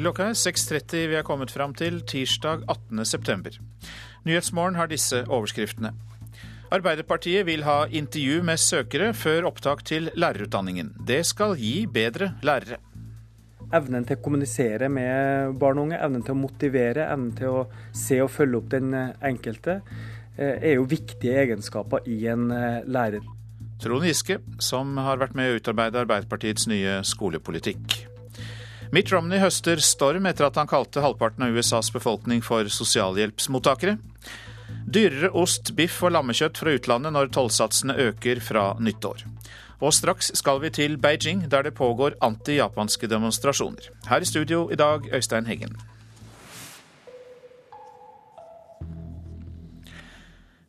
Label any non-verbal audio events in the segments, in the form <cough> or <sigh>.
Klokka er 6.30 vi er kommet fram til tirsdag 18.9. Nyhetsmorgen har disse overskriftene. Arbeiderpartiet vil ha intervju med søkere før opptak til lærerutdanningen. Det skal gi bedre lærere. Evnen til å kommunisere med barn og unge, evnen til å motivere, evnen til å se og følge opp den enkelte, eh, er jo viktige egenskaper i en eh, lærer. Trond Giske, som har vært med å utarbeide Arbeiderpartiets nye skolepolitikk. Mitt Romney høster storm etter at han kalte halvparten av USAs befolkning for sosialhjelpsmottakere. Dyrere ost, biff og lammekjøtt fra utlandet når tollsatsene øker fra nyttår. Og straks skal vi til Beijing, der det pågår anti-japanske demonstrasjoner. Her i studio i dag, Øystein Heggen.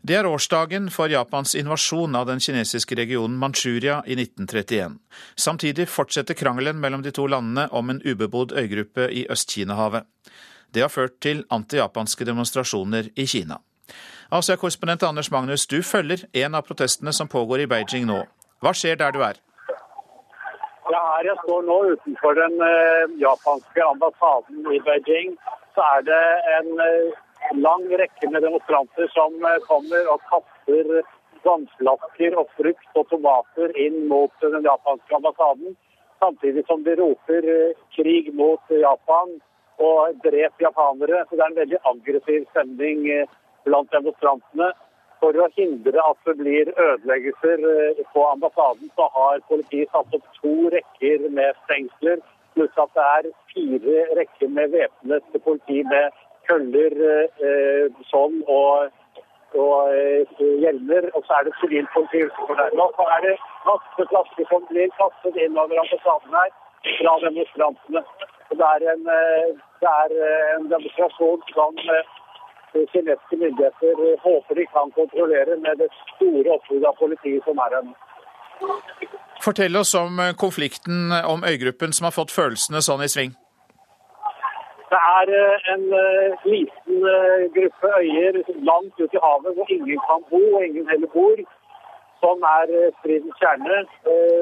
Det er årsdagen for Japans invasjon av den kinesiske regionen Manchuria i 1931. Samtidig fortsetter krangelen mellom de to landene om en ubebodd øygruppe i Øst-Kina-havet. Det har ført til anti-japanske demonstrasjoner i Kina. Asia-korrespondent Anders Magnus, du følger en av protestene som pågår i Beijing nå. Hva skjer der du er? Ja, her jeg står nå utenfor den uh, japanske ambassaden i Beijing, så er det en uh, lang rekke med demonstranter som uh, kommer og kaster vannflasker og frukt og tomater inn mot den japanske ambassaden. Samtidig som de roper krig mot Japan og drep japanere. Så det er en veldig aggressiv stemning blant demonstrantene. For å hindre at det blir ødeleggelser eh, på ambassaden, så har politiet satt opp to rekker med stengsler, pluss at det er fire rekker med væpnet politi med køller, eh, sånn og, og eh, hjelmer. Og så er det sivilt politi utenfor der. Nå er det masse flasker som blir kastet innover ambassaden her fra demonstrantene. Det er en, det er en demonstrasjon som kinesiske myndigheter håper de kan kontrollere med det store oppbudet av politi som er her. Fortell oss om eh, konflikten om øygruppen som har fått følelsene sånn i sving. Det er eh, en uh, liten uh, gruppe øyer langt ute i havet hvor ingen kan bo, og ingen heller bor, som er stridens kjerne.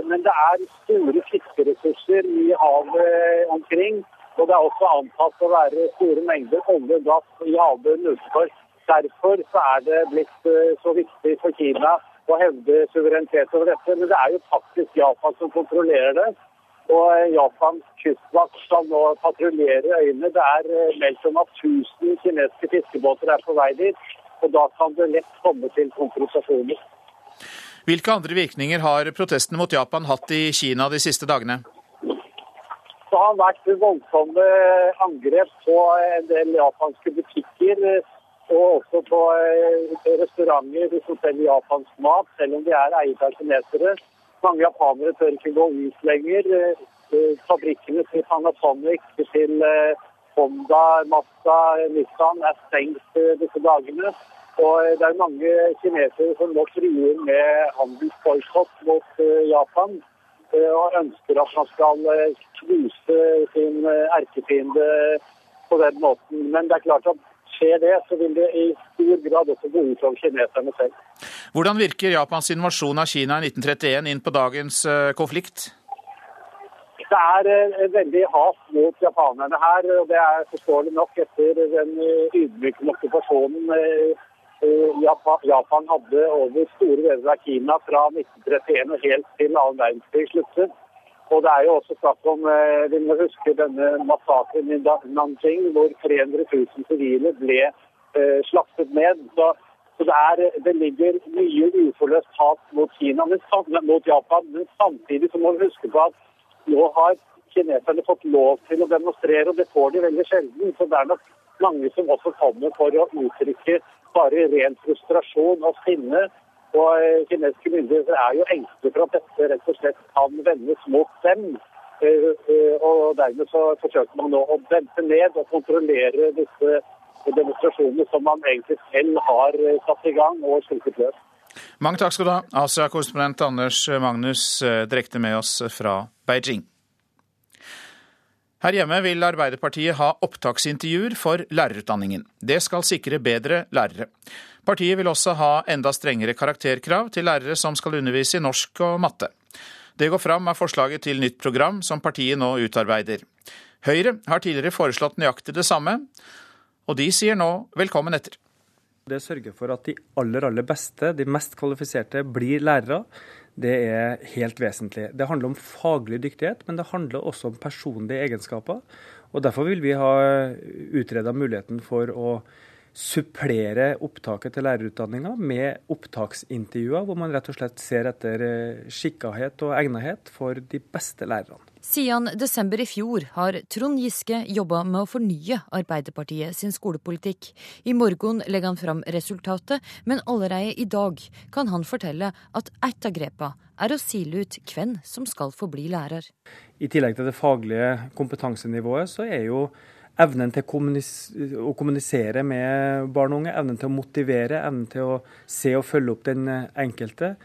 men det er store fiskeressurser i havet omkring. Og det er også antatt å være store mengder olje og gass i havbunnen utenfor. Derfor så er det blitt eh, så viktig for Kina å hevde suverenitet over dette. Men det er jo faktisk Japan som kontrollerer det. Og japansk Japans kystvakt skal nå patruljere øyene. Det er eh, meldt om at 1000 kinesiske fiskebåter er på vei dit. Og da kan det lett komme til konfrontasjoner. Hvilke andre virkninger har protestene mot Japan hatt i Kina de siste dagene? Det har vært voldsomme angrep på en del japanske butikker. Og også på eh, restauranter som selger japansk mat, selv om de er eid av kinesere. Mange japanere tør ikke gå ut lenger. Eh, fabrikkene til Panasonic, til eh, Honda, Mazda, Nissan er stengt disse dagene. Og det er mange kinesere som nå truer med handelsboikott mot Japan. Eh, og ønsker at man skal eh, knuse sin eh, erkefiende på den måten. Men det er klart at skjer det, så vil det i stor grad også gå ut over kineserne selv. Hvordan virker Japans invasjon av Kina i 1931 inn på dagens konflikt? Det er veldig hat mot japanerne her, og det er forståelig nok etter den ydmykende okkupasjonen Japan hadde over store deler av Kina fra 1931 og helt til annen verdenskrig sluttet. Og det er jo også snakk om eh, Vi må huske denne massakren i Nanjing, hvor 300 000 sivile ble eh, slaktet ned. Så, så det, er, det, ligger mye uforløst hat mot Kina, men, mot Japan. Men samtidig så må vi huske på at nå har kineserne fått lov til å demonstrere, og det får de veldig sjelden. Så det er nok mange som også kommer for å uttrykke bare ren frustrasjon og sinne. Og eh, kinesiske myndigheter er jo engstelige for at dette rett og slett kan vendes mot dem. Eh, eh, og dermed så forsøker man nå å dempe ned og kontrollere disse demonstrasjonene som man egentlig selv har satt i gang og sluppet løs. Mange takk skal du ha, Asia-korrespondent Anders Magnus direkte med oss fra Beijing. Her hjemme vil Arbeiderpartiet ha opptaksintervjuer for lærerutdanningen. Det skal sikre bedre lærere. Partiet vil også ha enda strengere karakterkrav til lærere som skal undervise i norsk og matte. Det går fram av forslaget til nytt program som partiet nå utarbeider. Høyre har tidligere foreslått nøyaktig det samme, og de sier nå velkommen etter. Det sørger for at de aller, aller beste, de mest kvalifiserte, blir lærere. Det er helt vesentlig. Det handler om faglig dyktighet, men det handler også om personlige egenskaper. Og Derfor vil vi ha utreda muligheten for å supplere opptaket til lærerutdanninga med opptaksintervjuer, hvor man rett og slett ser etter eh, skikkahet og egnethet for de beste lærerne. Siden desember i fjor har Trond Giske jobba med å fornye Arbeiderpartiet sin skolepolitikk. I morgen legger han fram resultatet, men allerede i dag kan han fortelle at ett av grepa er å sile ut hvem som skal få bli lærer. I tillegg til det faglige kompetansenivået, så er jo evnen til å kommunisere med barn og unge, evnen til å motivere, evnen til å se og følge opp den enkelte,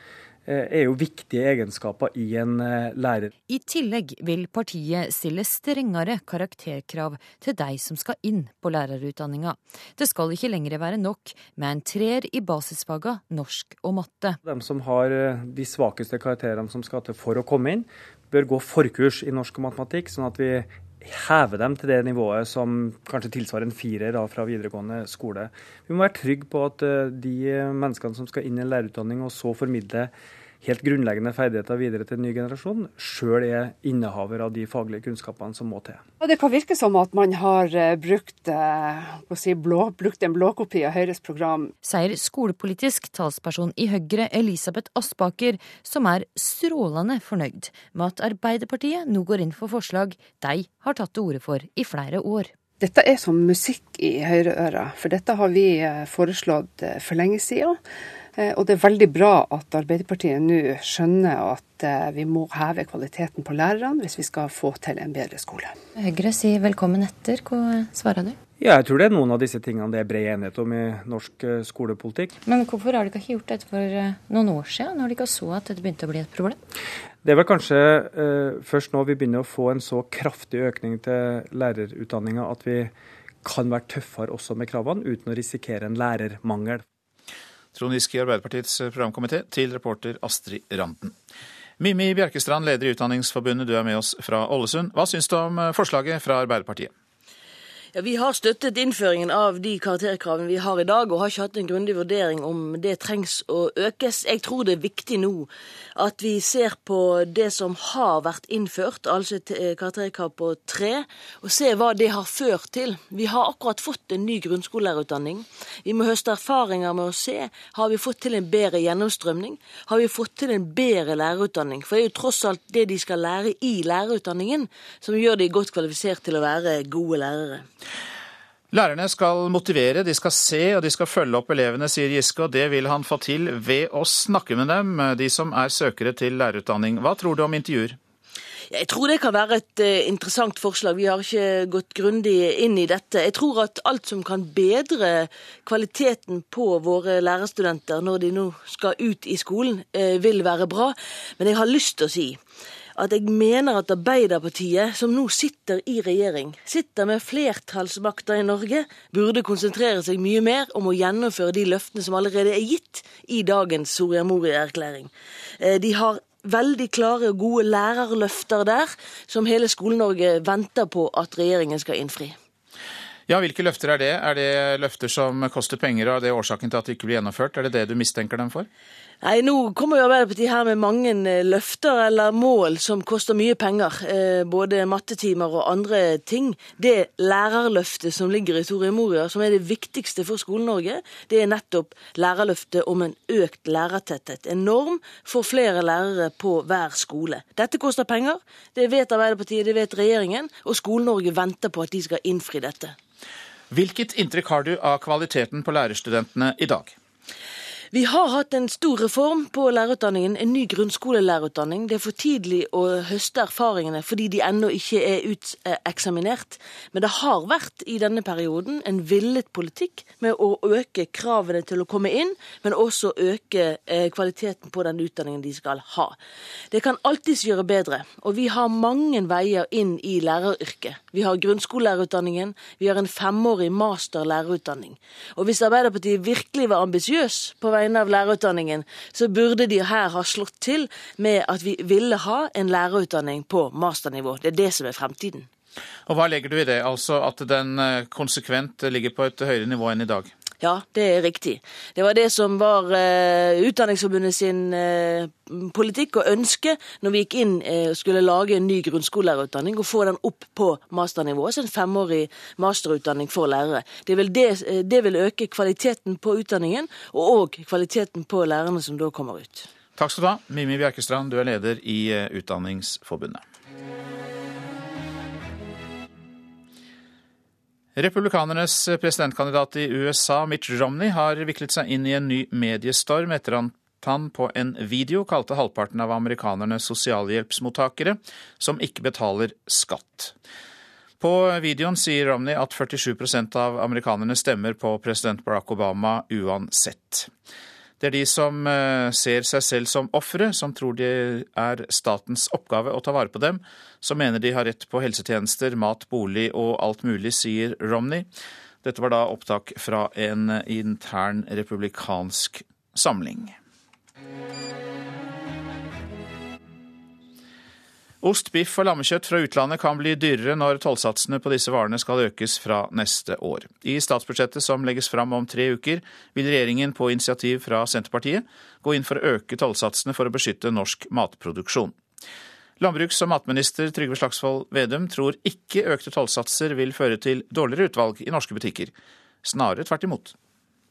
eh, er jo viktige egenskaper i en eh, lærer. I tillegg vil partiet stille strengere karakterkrav til de som skal inn på lærerutdanninga. Det skal ikke lenger være nok med en treer i basisfaga norsk og matte. De som har eh, de svakeste karakterene som skal til for å komme inn, bør gå forkurs i norsk og matematikk, sånn at vi heve dem til det nivået som kanskje tilsvarer en firer fra videregående skole. Vi må være trygge på at eh, de menneskene som skal inn i en lærerutdanning og så formidle helt grunnleggende ferdigheter videre til en ny generasjon, sjøl er innehaver av de faglige kunnskapene som må til. Det kan virke som at man har eh, brukt, eh, si, blå, brukt en blåkopi av Høyres program. Sier skolepolitisk talsperson i Høyre Elisabeth Aspaker, som er strålende fornøyd med at Arbeiderpartiet nå går inn for forslag de har tatt til orde for i flere år. Dette er som musikk i høyreøra, for dette har vi eh, foreslått for lenge siden. Eh, og det er veldig bra at Arbeiderpartiet nå skjønner at eh, vi må heve kvaliteten på lærerne hvis vi skal få til en bedre skole. Høyre sier velkommen etter. Hva svarer du? Ja, jeg tror det er noen av disse tingene det er bred enighet om i norsk eh, skolepolitikk. Men hvorfor har de ikke gjort dette for noen år siden, når de ikke så at dette begynte å bli et problem? Det er vel kanskje eh, først nå vi begynner å få en så kraftig økning til lærerutdanninga at vi kan være tøffere også med kravene, uten å risikere en lærermangel. Trond Giske i Arbeiderpartiets programkomité, til reporter Astrid Randen. Mimmi Bjerkestrand, leder i Utdanningsforbundet, du er med oss fra Ålesund. Hva syns du om forslaget fra Arbeiderpartiet? Ja, Vi har støttet innføringen av de karakterkravene vi har i dag, og har ikke hatt en grundig vurdering om det trengs å økes. Jeg tror det er viktig nå at vi ser på det som har vært innført, altså et eh, karakterkrav på tre, og ser hva det har ført til. Vi har akkurat fått en ny grunnskolelærerutdanning. Vi må høste erfaringer med å se har vi fått til en bedre gjennomstrømning. Har vi fått til en bedre lærerutdanning? For det er jo tross alt det de skal lære i lærerutdanningen, som gjør de godt kvalifisert til å være gode lærere. Lærerne skal motivere, de skal se og de skal følge opp elevene, sier Giske, og det vil han få til ved å snakke med dem, de som er søkere til lærerutdanning. Hva tror du om intervjuer? Jeg tror det kan være et uh, interessant forslag. Vi har ikke gått grundig inn i dette. Jeg tror at alt som kan bedre kvaliteten på våre lærerstudenter når de nå skal ut i skolen, uh, vil være bra. Men jeg har lyst til å si at jeg mener at Arbeiderpartiet, som nå sitter i regjering, sitter med flertallsmakta i Norge, burde konsentrere seg mye mer om å gjennomføre de løftene som allerede er gitt i dagens Soria Moria-erklæring. Eh, de har veldig klare og gode lærerløfter der, som hele Skole-Norge venter på at regjeringen skal innfri. Ja, Hvilke løfter er det? Er det løfter som koster penger, og er det årsaken til at det ikke blir gjennomført? Er det det du mistenker dem for? Nei, Nå kommer jo Arbeiderpartiet her med mange eh, løfter eller mål som koster mye penger. Eh, både mattetimer og andre ting. Det lærerløftet som ligger i Soria Moria, som er det viktigste for Skole-Norge, det er nettopp lærerløftet om en økt lærertetthet. En norm for flere lærere på hver skole. Dette koster penger. Det vet Arbeiderpartiet, det vet regjeringen. Og Skole-Norge venter på at de skal innfri dette. Hvilket inntrykk har du av kvaliteten på lærerstudentene i dag? Vi har hatt en stor reform på lærerutdanningen, en ny grunnskolelærerutdanning. Det er for tidlig å høste erfaringene fordi de ennå ikke er uteksaminert. Men det har vært i denne perioden en villet politikk med å øke kravene til å komme inn, men også øke eh, kvaliteten på den utdanningen de skal ha. Det kan alltids gjøre bedre, og vi har mange veier inn i læreryrket. Vi har grunnskolelærerutdanningen, vi har en femårig masterlærerutdanning. Og hvis Arbeiderpartiet virkelig var ambisiøs på vei vegne av lærerutdanningen, så burde de her ha slått til med at vi ville ha en lærerutdanning på masternivå. Det er det som er fremtiden. Og Hva legger du i det, altså at den eh, konsekvent ligger på et høyere nivå enn i dag? Ja, det er riktig. Det var det som var uh, Utdanningsforbundet sin uh, politikk og ønske når vi gikk inn og uh, skulle lage en ny grunnskolelærerutdanning og få den opp på masternivå, altså en femårig masterutdanning for lærere. Det vil, det, det vil øke kvaliteten på utdanningen, og òg kvaliteten på lærerne som da kommer ut. Takk skal du ha, Mimi Bjerkestrand, du er leder i Utdanningsforbundet. Republikanernes presidentkandidat i USA, Mitch Romney, har viklet seg inn i en ny mediestorm etter at han på en video kalte halvparten av amerikanerne sosialhjelpsmottakere som ikke betaler skatt. På videoen sier Romney at 47% av amerikanerne stemmer på president Barack Obama uansett. Det er de som eh, ser seg selv som ofre, som tror det er statens oppgave å ta vare på dem, som mener de har rett på helsetjenester, mat, bolig og alt mulig, sier Romney. Dette var da opptak fra en intern republikansk samling. Ost, biff og lammekjøtt fra utlandet kan bli dyrere når tollsatsene på disse varene skal økes fra neste år. I statsbudsjettet som legges fram om tre uker, vil regjeringen på initiativ fra Senterpartiet gå inn for å øke tollsatsene for å beskytte norsk matproduksjon. Landbruks- og matminister Trygve Slagsvold Vedum tror ikke økte tollsatser vil føre til dårligere utvalg i norske butikker. Snarere tvert imot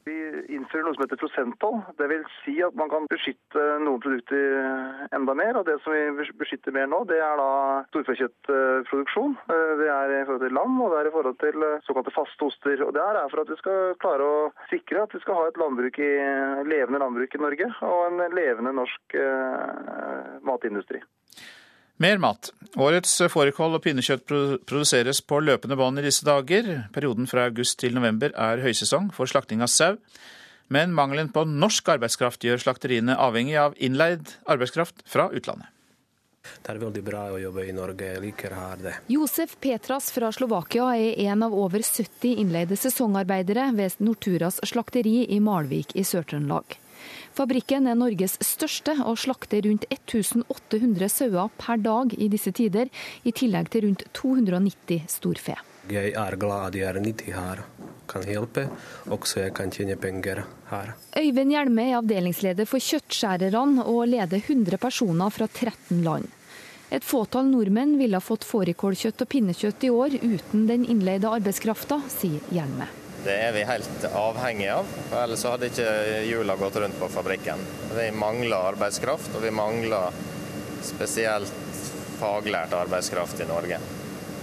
innfører noe som heter prosenttoll. Vil si at man kan beskytte noen produkter enda mer. Og det som vi beskytter mer nå, det er da storfekjøttproduksjon. Eh, det er i forhold til lam, og det er i forhold til eh, såkalte faste oster. Og det er for at vi skal klare å sikre at vi skal ha et landbruk i, levende landbruk i Norge, og en levende norsk uh, matindustri. Mer mat. Årets fårikål og pinnekjøtt produseres på løpende bånd i disse dager. Perioden fra august til november er høysesong for slakting av sau. Men mangelen på norsk arbeidskraft gjør slakteriene avhengig av innleid arbeidskraft fra utlandet. Det er veldig bra å jobbe i Norge, jeg liker her det. Josef Petras fra Slovakia er en av over 70 innleide sesongarbeidere ved Norturas slakteri i Malvik i Sør-Trøndelag. Fabrikken er Norges største og slakter rundt 1800 sauer per dag i disse tider, i tillegg til rundt 290 storfe. Jeg er glad at jeg er nyttig her, kan hjelpe, også jeg kan tjene penger her. Øyvind Hjelme er avdelingsleder for Kjøttskjærerne og leder 100 personer fra 13 land. Et fåtall nordmenn ville fått fårikålkjøtt og pinnekjøtt i år uten den innleide arbeidskrafta, sier Hjelme. Det er vi helt avhengig av, for ellers hadde ikke hjula gått rundt på fabrikken. Vi mangler arbeidskraft, og vi mangler spesielt faglært arbeidskraft i Norge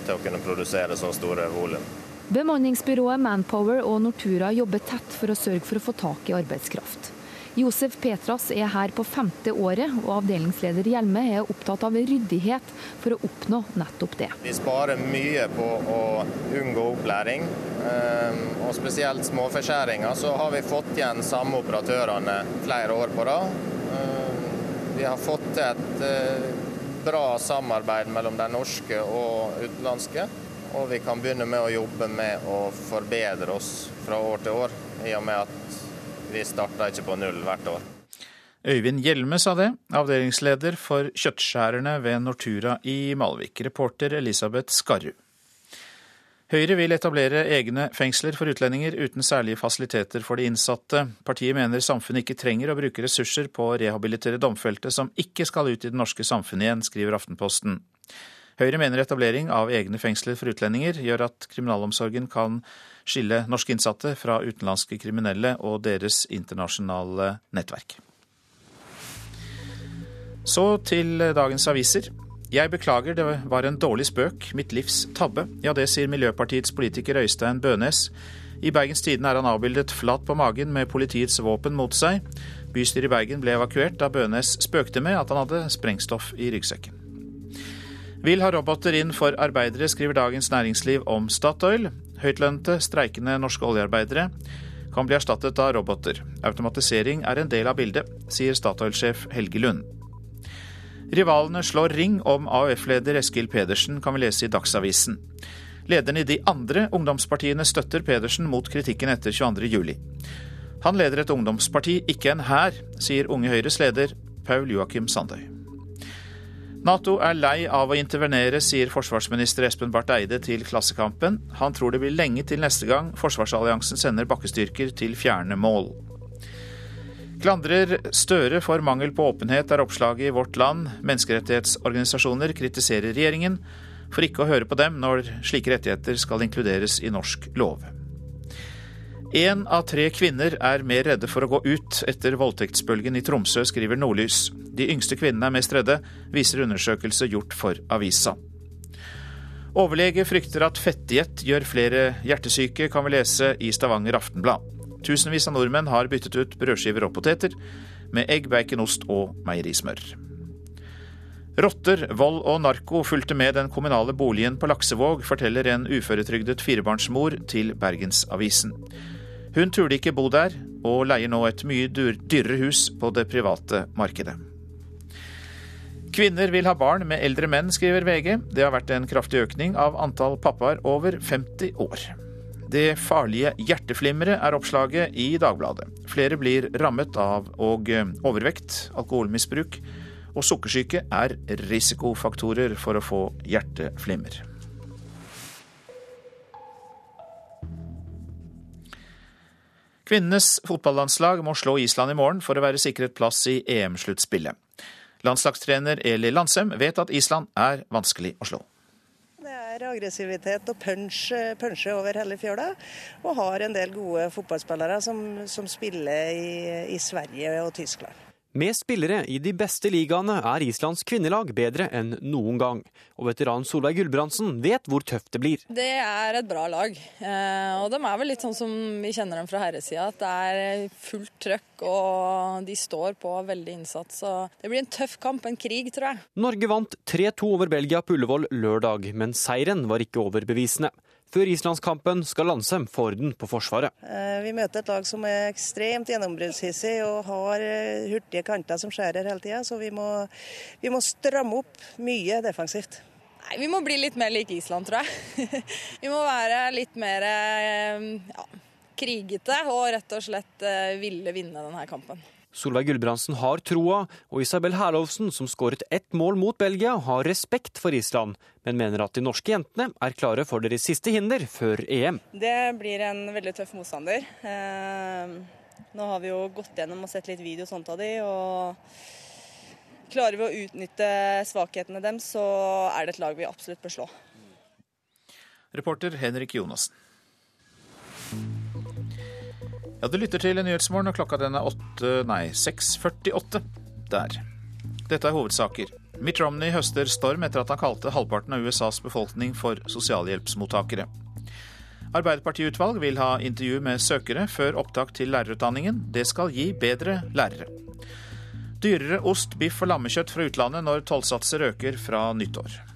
til å kunne produsere så store volum. Bemanningsbyrået Manpower og Nortura jobber tett for å sørge for å få tak i arbeidskraft. Josef Petras er her på femte året, og avdelingsleder Hjelme er opptatt av ryddighet for å oppnå nettopp det. Vi sparer mye på å unngå opplæring, ehm, og spesielt småforskjæringer. Så har vi fått igjen samme operatørene flere år på rad. Ehm, vi har fått til et eh, bra samarbeid mellom de norske og utenlandske. Og vi kan begynne med å jobbe med å forbedre oss fra år til år, i og med at vi starta ikke på null hvert år. Øyvind Hjelme sa det, avdelingsleder for kjøttskjærerne ved Nortura i Malvik. Reporter Elisabeth Skarru. Høyre vil etablere egne fengsler for utlendinger uten særlige fasiliteter for de innsatte. Partiet mener samfunnet ikke trenger å bruke ressurser på å rehabilitere domfelte som ikke skal ut i det norske samfunnet igjen, skriver Aftenposten. Høyre mener etablering av egne fengsler for utlendinger gjør at kriminalomsorgen kan skille norske innsatte fra utenlandske kriminelle og deres internasjonale nettverk. Så til dagens aviser. Jeg beklager, det var en dårlig spøk. Mitt livs tabbe. Ja, det sier Miljøpartiets politiker Øystein Bønes. I Bergens Tidende er han avbildet flat på magen med politiets våpen mot seg. Bystyret i Bergen ble evakuert da Bønes spøkte med at han hadde sprengstoff i ryggsekken. Vil ha roboter inn for arbeidere, skriver Dagens Næringsliv om Statoil. Høytlønte, streikende norske oljearbeidere kan bli erstattet av roboter. Automatisering er en del av bildet, sier Statoil-sjef Helge Lund. Rivalene slår ring om AUF-leder Eskil Pedersen, kan vi lese i Dagsavisen. Lederen i de andre ungdomspartiene støtter Pedersen mot kritikken etter 22.07. Han leder et ungdomsparti, ikke en hær, sier Unge Høyres leder Paul Joakim Sandøy. Nato er lei av å intervenere, sier forsvarsminister Espen Barth Eide til Klassekampen. Han tror det blir lenge til neste gang forsvarsalliansen sender bakkestyrker til fjerne mål. Klandrer Støre for mangel på åpenhet, er oppslaget i Vårt Land. Menneskerettighetsorganisasjoner kritiserer regjeringen for ikke å høre på dem når slike rettigheter skal inkluderes i norsk lov. Én av tre kvinner er mer redde for å gå ut etter voldtektsbølgen i Tromsø, skriver Nordlys. De yngste kvinnene er mest redde, viser undersøkelse gjort for avisa. Overlege frykter at fettdiett gjør flere hjertesyke, kan vi lese i Stavanger Aftenblad. Tusenvis av nordmenn har byttet ut brødskiver og poteter med egg, bacon, og meierismør. Rotter, vold og narko fulgte med den kommunale boligen på Laksevåg, forteller en uføretrygdet firebarnsmor til Bergensavisen. Hun turde ikke bo der, og leier nå et mye dyrere hus på det private markedet. Kvinner vil ha barn med eldre menn, skriver VG. Det har vært en kraftig økning av antall pappaer over 50 år. Det farlige hjerteflimmeret er oppslaget i Dagbladet. Flere blir rammet av og overvekt, alkoholmisbruk og sukkersyke er risikofaktorer for å få hjerteflimmer. Kvinnenes fotballandslag må slå Island i morgen for å være sikret plass i EM-sluttspillet. Landslagstrener Eli Landsem vet at Island er vanskelig å slå. Det er aggressivitet og punch, punche over hele fjøla, og har en del gode fotballspillere som, som spiller i, i Sverige og Tyskland. Med spillere i de beste ligaene er Islands kvinnelag bedre enn noen gang. Og veteran Solveig Gulbrandsen vet hvor tøft det blir. Det er et bra lag. Eh, og de er vel litt sånn som vi kjenner dem fra herresida. At det er fullt trøkk og de står på veldig innsats. Så det blir en tøff kamp, en krig, tror jeg. Norge vant 3-2 over Belgia på Ullevål lørdag, men seieren var ikke overbevisende. Før islandskampen skal Landsem få orden på Forsvaret. Eh, vi møter et lag som er ekstremt gjennombruddshissig og har eh, hurtige kanter som skjærer hele tida, så vi må, vi må, stramme opp mye defensivt. Nei, Vi må bli litt mer lik Island, tror jeg. <laughs> vi må være litt mer eh, ja, krigete og rett og slett ville vinne denne kampen. Solveig Gulbrandsen har troa, og Isabel Herlovsen, som skåret ett mål mot Belgia, har respekt for Island, men mener at de norske jentene er klare for deres siste hinder før EM. Det blir en veldig tøff motstander. Eh, nå har vi jo gått gjennom og sett litt video sånt av de, og klarer vi å utnytte svakhetene dem, så er det et lag vi absolutt bør slå. Reporter Henrik Jonassen. Ja, Du lytter til Nyhetsmorgen, og klokka den er 8, nei, 6.48 der. Dette er hovedsaker. Mitt Romney høster storm etter at han kalte halvparten av USAs befolkning for sosialhjelpsmottakere. Arbeiderpartiutvalg vil ha intervju med søkere før opptak til lærerutdanningen. Det skal gi bedre lærere. Dyrere ost, biff og lammekjøtt fra utlandet når tollsatser øker fra nyttår.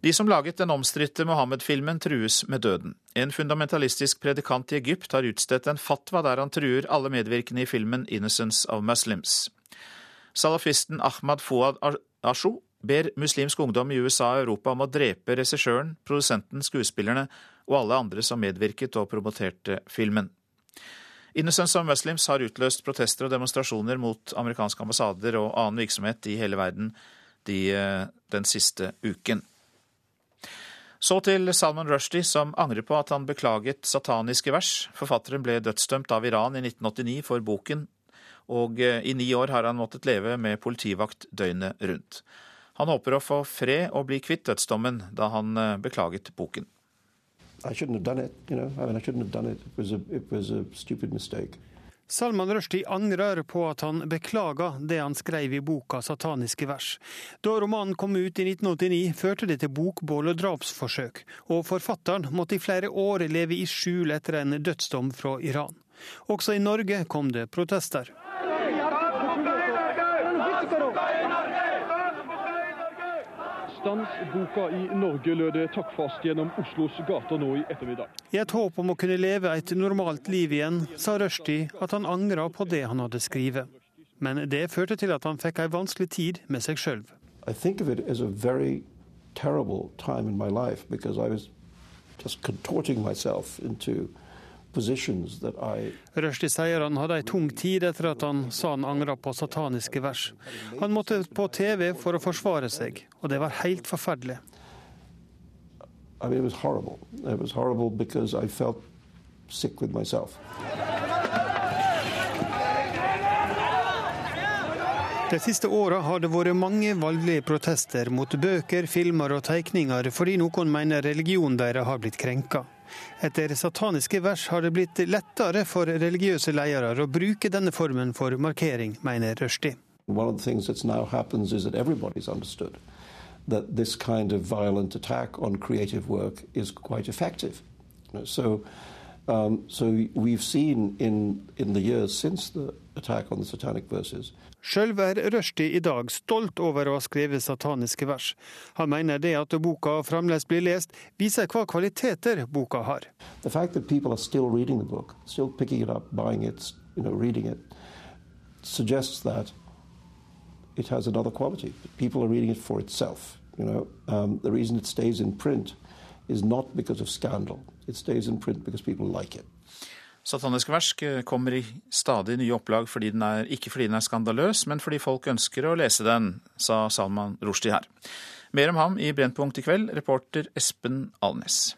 De som laget den omstridte Mohammed-filmen, trues med døden. En fundamentalistisk predikant i Egypt har utstedt en fatwa der han truer alle medvirkende i filmen 'Innocence of Muslims'. Salafisten Ahmad Fouad Ashu ber muslimsk ungdom i USA og Europa om å drepe regissøren, produsenten, skuespillerne og alle andre som medvirket og promoterte filmen. Innocence of Muslims har utløst protester og demonstrasjoner mot amerikanske ambassader og annen virksomhet i hele verden de, eh, den siste uken. Så til Salman Rushdie, som angrer på at han beklaget sataniske vers. Forfatteren ble dødsdømt av Iran i 1989 for boken, og eh, i ni år har han måttet leve med politivakt døgnet rundt. Han håper å få fred og bli kvitt dødsdommen da han eh, beklaget boken. I shouldn't have done it, you know. I mean, I shouldn't. Salman Rushdie angrer på at han beklager det han skrev i boka 'Sataniske vers'. Da romanen kom ut i 1989, førte det til bokbål og drapsforsøk, og forfatteren måtte i flere år leve i skjul etter en dødsdom fra Iran. Også i Norge kom det protester. Stans i Norge lød det takkfast gjennom Oslos gater nå i ettermiddag. I et håp om å kunne leve et normalt liv igjen, sa Rushdie at han angra på det han hadde skrevet. Men det førte til at han fikk ei vanskelig tid med seg sjøl. Rushdie sier han hadde ei tung tid etter at han sa han angra på sataniske vers. Han måtte på TV for å forsvare seg, og det var helt forferdelig. I mean, it was horrible. It was horrible because I felt sick with myself. De siste åra har det vært mange voldelige protester mot bøker, filmer og tegninger fordi noen mener religionen deres har blitt krenka. Etter sataniske vers har det blitt lettere for religiøse ledere å bruke denne formen for markering, mener Rushdie. That this kind of violent attack on creative work is quite effective. So, um, so we've seen in, in the years since the attack on the satanic verses Sjøl er Rushdie i dag stolt over å ha skrevet sataniske vers. Han mener det at boka fremdeles blir lest, viser hva kvaliteter boka har. The fact that people are still reading the book, still picking it up, buying it, you know, reading it, suggests that it has another quality. For itself. You know, um, the reason it stays in print is not because of scandal. It stays in print because people like it. Satanisk versk kommer i stadig nye opplag fordi er, ikke fordi den er skandaløs, men fordi folk ønsker å lese den, sa Salman Rushdie her. Mer om ham i Brennpunkt i kveld, reporter Espen Alnes.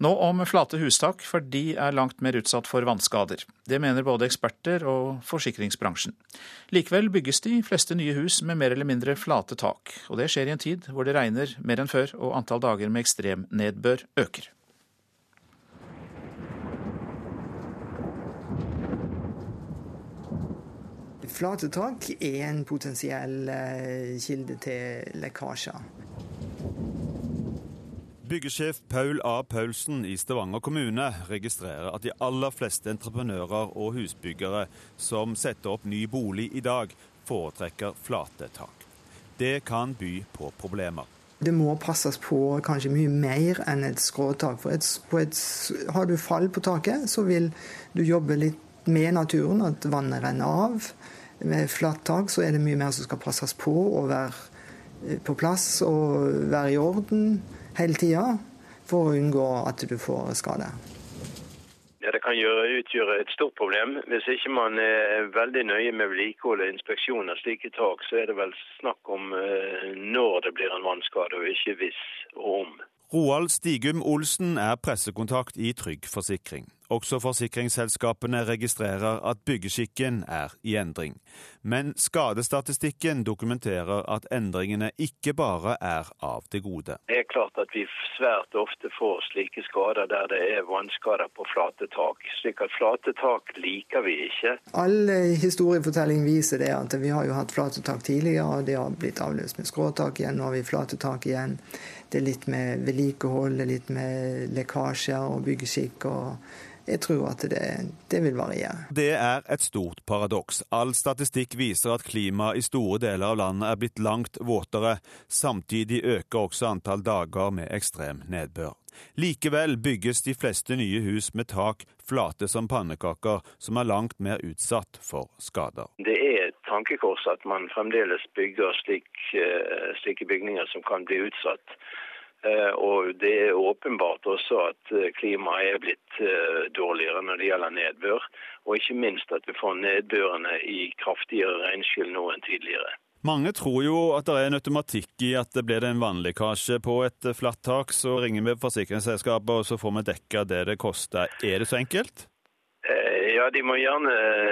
Nå om flate hustak, for de er langt mer utsatt for vannskader. Det mener både eksperter og forsikringsbransjen. Likevel bygges de fleste nye hus med mer eller mindre flate tak. Og det skjer i en tid hvor det regner mer enn før og antall dager med ekstremnedbør øker. Flate tak er en potensiell eh, kilde til lekkasjer. Byggesjef Paul A. Paulsen i Stavanger kommune registrerer at de aller fleste entreprenører og husbyggere som setter opp ny bolig i dag, foretrekker flate tak. Det kan by på problemer. Det må passes på kanskje mye mer enn et skråtak. For et, et, har du fall på taket, så vil du jobbe litt med naturen, at vannet renner av. Med flatt tak så er det mye mer som skal passes på og være eh, på plass og være i orden hele tida for å unngå at du får skade. Ja, Det kan gjøre, utgjøre et stort problem. Hvis ikke man er veldig nøye med vedlikehold og inspeksjon av slike tak, så er det vel snakk om eh, når det blir en vannskade, og ikke hvis og om. Roald Stigum Olsen er pressekontakt i Trygg Forsikring. Også forsikringsselskapene registrerer at byggeskikken er i endring. Men skadestatistikken dokumenterer at endringene ikke bare er av det gode. Det er klart at vi svært ofte får slike skader der det er vannskader på flate tak. Slik at flate tak liker vi ikke. All historiefortelling viser det at vi har jo hatt flate tak tidligere, og det har blitt avløst med skråtak igjen. Nå har vi flate tak igjen. Det er litt med vedlikehold, det er litt med lekkasjer og byggeskikk. og jeg tror at det, det, vil variere. Det er et stort paradoks. All statistikk viser at klimaet i store deler av landet er blitt langt våtere. Samtidig øker også antall dager med ekstrem nedbør. Likevel bygges de fleste nye hus med tak flate som pannekaker, som er langt mer utsatt for skader. Det er et tankekors at man fremdeles bygger slik, eh, slike bygninger som kan bli utsatt. Eh, og det er åpenbart også at eh, klimaet er blitt dårligere når det gjelder nedbør. Og ikke minst at vi får nedbørene i kraftigere regnskyll nå enn tidligere. Mange tror jo at det er en automatikk i at det blir en vannlekkasje på et flatt tak. Så ringer vi forsikringsselskapet og så får vi dekka det det koster. Er det så enkelt? Ja, de må gjerne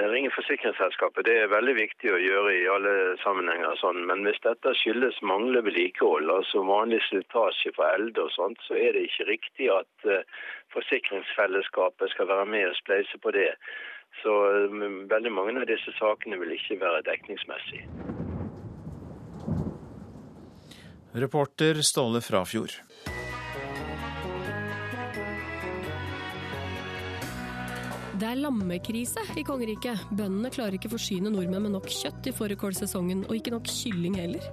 ringe forsikringsselskapet. Det er veldig viktig å gjøre i alle sammenhenger. Sånn. Men hvis dette skyldes manglende vedlikehold, altså vanlig slitasje for elde og sånt, så er det ikke riktig at eh, forsikringsfellesskapet skal være med og spleise på det. Så eh, veldig mange av disse sakene vil ikke være dekningsmessige. Reporter Ståle Frafjord. Det er lammekrise i kongeriket. Bøndene klarer ikke forsyne nordmenn med nok kjøtt i fårikålsesongen, og ikke nok kylling heller.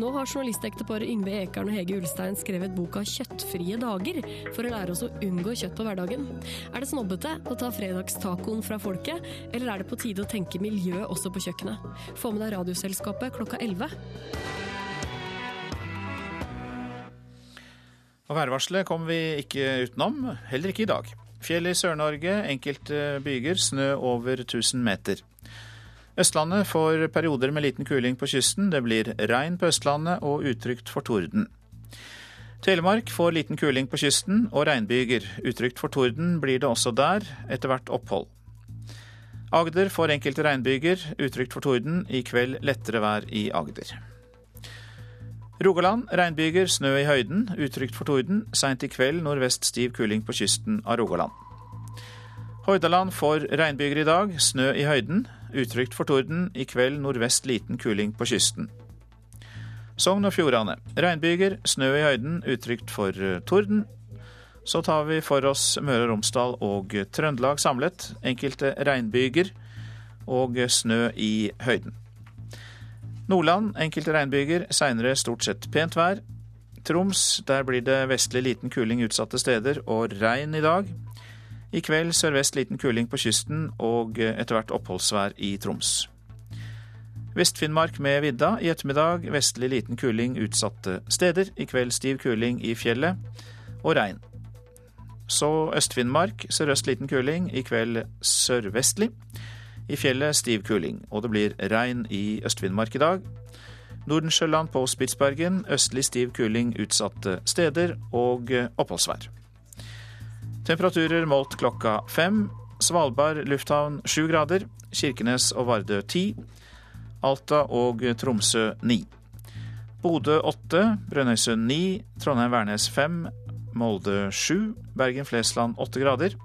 Nå har journalistekteparet Yngve Ekern og Hege Ulstein skrevet boka 'Kjøttfrie dager' for å lære oss å unngå kjøtt på hverdagen. Er det snobbete å ta fredagstacoen fra folket, eller er det på tide å tenke miljø også på kjøkkenet? Få med deg Radioselskapet klokka 11. Og værvarselet kommer vi ikke utenom, heller ikke i dag. Fjell i Sør-Norge, enkelte byger snø over 1000 meter. Østlandet får perioder med liten kuling på kysten. Det blir regn på Østlandet og utrygt for torden. Telemark får liten kuling på kysten og regnbyger. Utrygt for torden blir det også der, etter hvert opphold. Agder får enkelte regnbyger, utrygt for torden. I kveld lettere vær i Agder. Rogaland regnbyger, snø i høyden, utrygt for torden. Seint i kveld nordvest stiv kuling på kysten av Rogaland. Hordaland får regnbyger i dag, snø i høyden. Utrygt for torden. I kveld nordvest liten kuling på kysten. Sogn og Fjordane. Regnbyger, snø i høyden, utrygt for eh, torden. Så tar vi for oss Møre og Romsdal og Trøndelag samlet. Enkelte regnbyger og snø i høyden. Nordland enkelte regnbyger, seinere stort sett pent vær. Troms, der blir det vestlig liten kuling utsatte steder og regn i dag. I kveld sørvest liten kuling på kysten og etter hvert oppholdsvær i Troms. Vest-Finnmark med vidda. I ettermiddag vestlig liten kuling utsatte steder. I kveld stiv kuling i fjellet og regn. Så Øst-Finnmark sørøst liten kuling. I kveld sørvestlig. I fjellet stiv kuling. Og det blir regn i Øst-Finnmark i dag. Nordensjøland på Spitsbergen østlig stiv kuling utsatte steder og oppholdsvær. Temperaturer målt klokka fem. Svalbard lufthavn sju grader. Kirkenes og Vardø ti. Alta og Tromsø ni. Bodø åtte. Brønnøysund ni. Trondheim-Værnes fem. Molde sju. Bergen-Flesland åtte grader.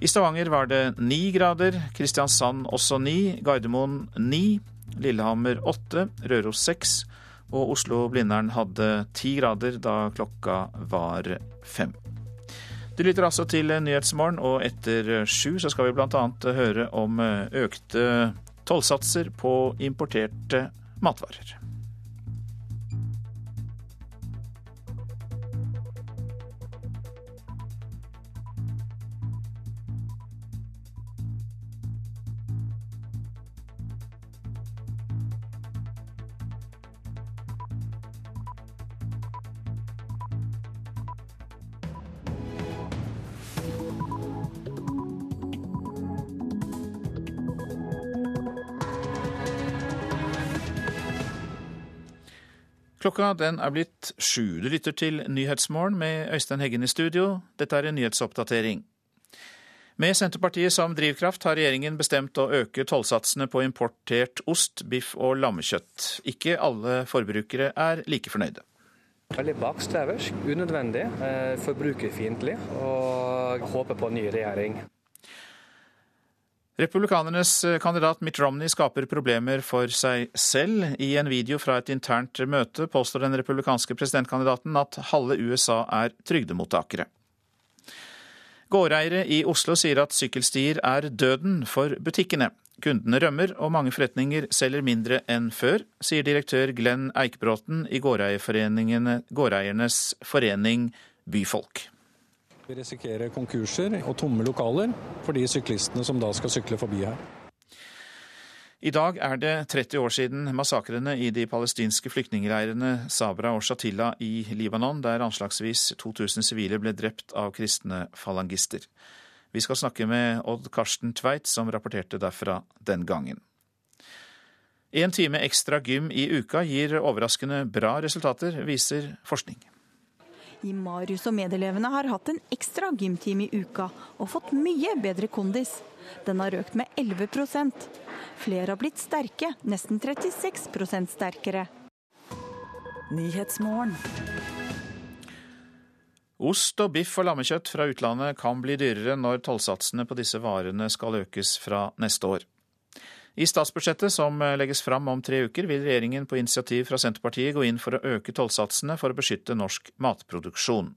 I Stavanger var det ni grader. Kristiansand også ni. Gardermoen ni. Lillehammer åtte. Røros seks. Og Oslo-Blindern hadde ti grader da klokka var fem. Du lytter altså til Nyhetsmorgen, og etter sju så skal vi bl.a. høre om økte tollsatser på importerte matvarer. Klokka den er blitt sju. Du lytter til Nyhetsmorgen med Øystein Heggen i studio. Dette er en nyhetsoppdatering. Med Senterpartiet som drivkraft har regjeringen bestemt å øke tollsatsene på importert ost, biff og lammekjøtt. Ikke alle forbrukere er like fornøyde. Veldig bakstreversk, unødvendig, eh, forbrukerfiendtlig og håper på en ny regjering. Republikanernes kandidat Mitt Romney skaper problemer for seg selv. I en video fra et internt møte påstår den republikanske presidentkandidaten at halve USA er trygdemottakere. Gårdeiere i Oslo sier at sykkelstier er døden for butikkene. Kundene rømmer, og mange forretninger selger mindre enn før, sier direktør Glenn Eikbråten i Gårdeiernes forening Byfolk. Vi risikerer konkurser og tomme lokaler for de syklistene som da skal sykle forbi her. I dag er det 30 år siden massakrene i de palestinske flyktningleirene Sabra og Shatila i Libanon, der anslagsvis 2000 sivile ble drept av kristne falangister. Vi skal snakke med Odd Karsten Tveit, som rapporterte derfra den gangen. En time ekstra gym i uka gir overraskende bra resultater, viser forskning. Marius og medelevene har hatt en ekstra gymtime i uka og fått mye bedre kondis. Den har økt med 11% Flere har blitt sterke, nesten 36% sterkere. Ost og biff og lammekjøtt fra utlandet kan bli dyrere når tollsatsene på disse varene skal økes fra neste år. I statsbudsjettet som legges fram om tre uker, vil regjeringen på initiativ fra Senterpartiet gå inn for å øke tollsatsene for å beskytte norsk matproduksjon.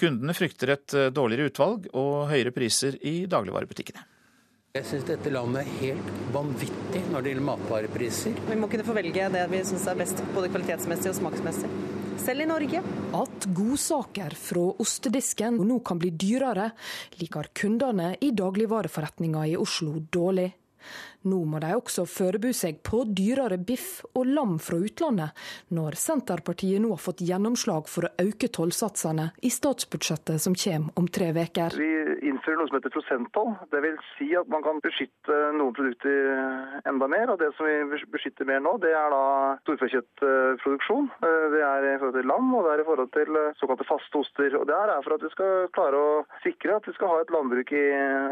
Kundene frykter et dårligere utvalg og høyere priser i dagligvarebutikkene. Jeg syns dette landet er helt vanvittig når det gjelder matvarepriser. Vi må kunne få velge det vi syns er best, både kvalitetsmessig og smaksmessig. Selv i Norge. At godsaker fra ostedisken nå kan bli dyrere, liker kundene i dagligvareforretninga i Oslo dårlig. Nå må de også forberede seg på dyrere biff og lam fra utlandet, når Senterpartiet nå har fått gjennomslag for å øke tollsatsene i statsbudsjettet som kommer om tre uker. Vi innfører noe som heter prosenttoll. Vil si at man kan beskytte noen produkter enda mer. og Det som vi beskytter mer nå, det er da storfekjøttproduksjon. Det er i forhold til lam og det er i forhold til såkalte faste oster. Og Det er for at vi skal klare å sikre at vi skal ha et landbruk i,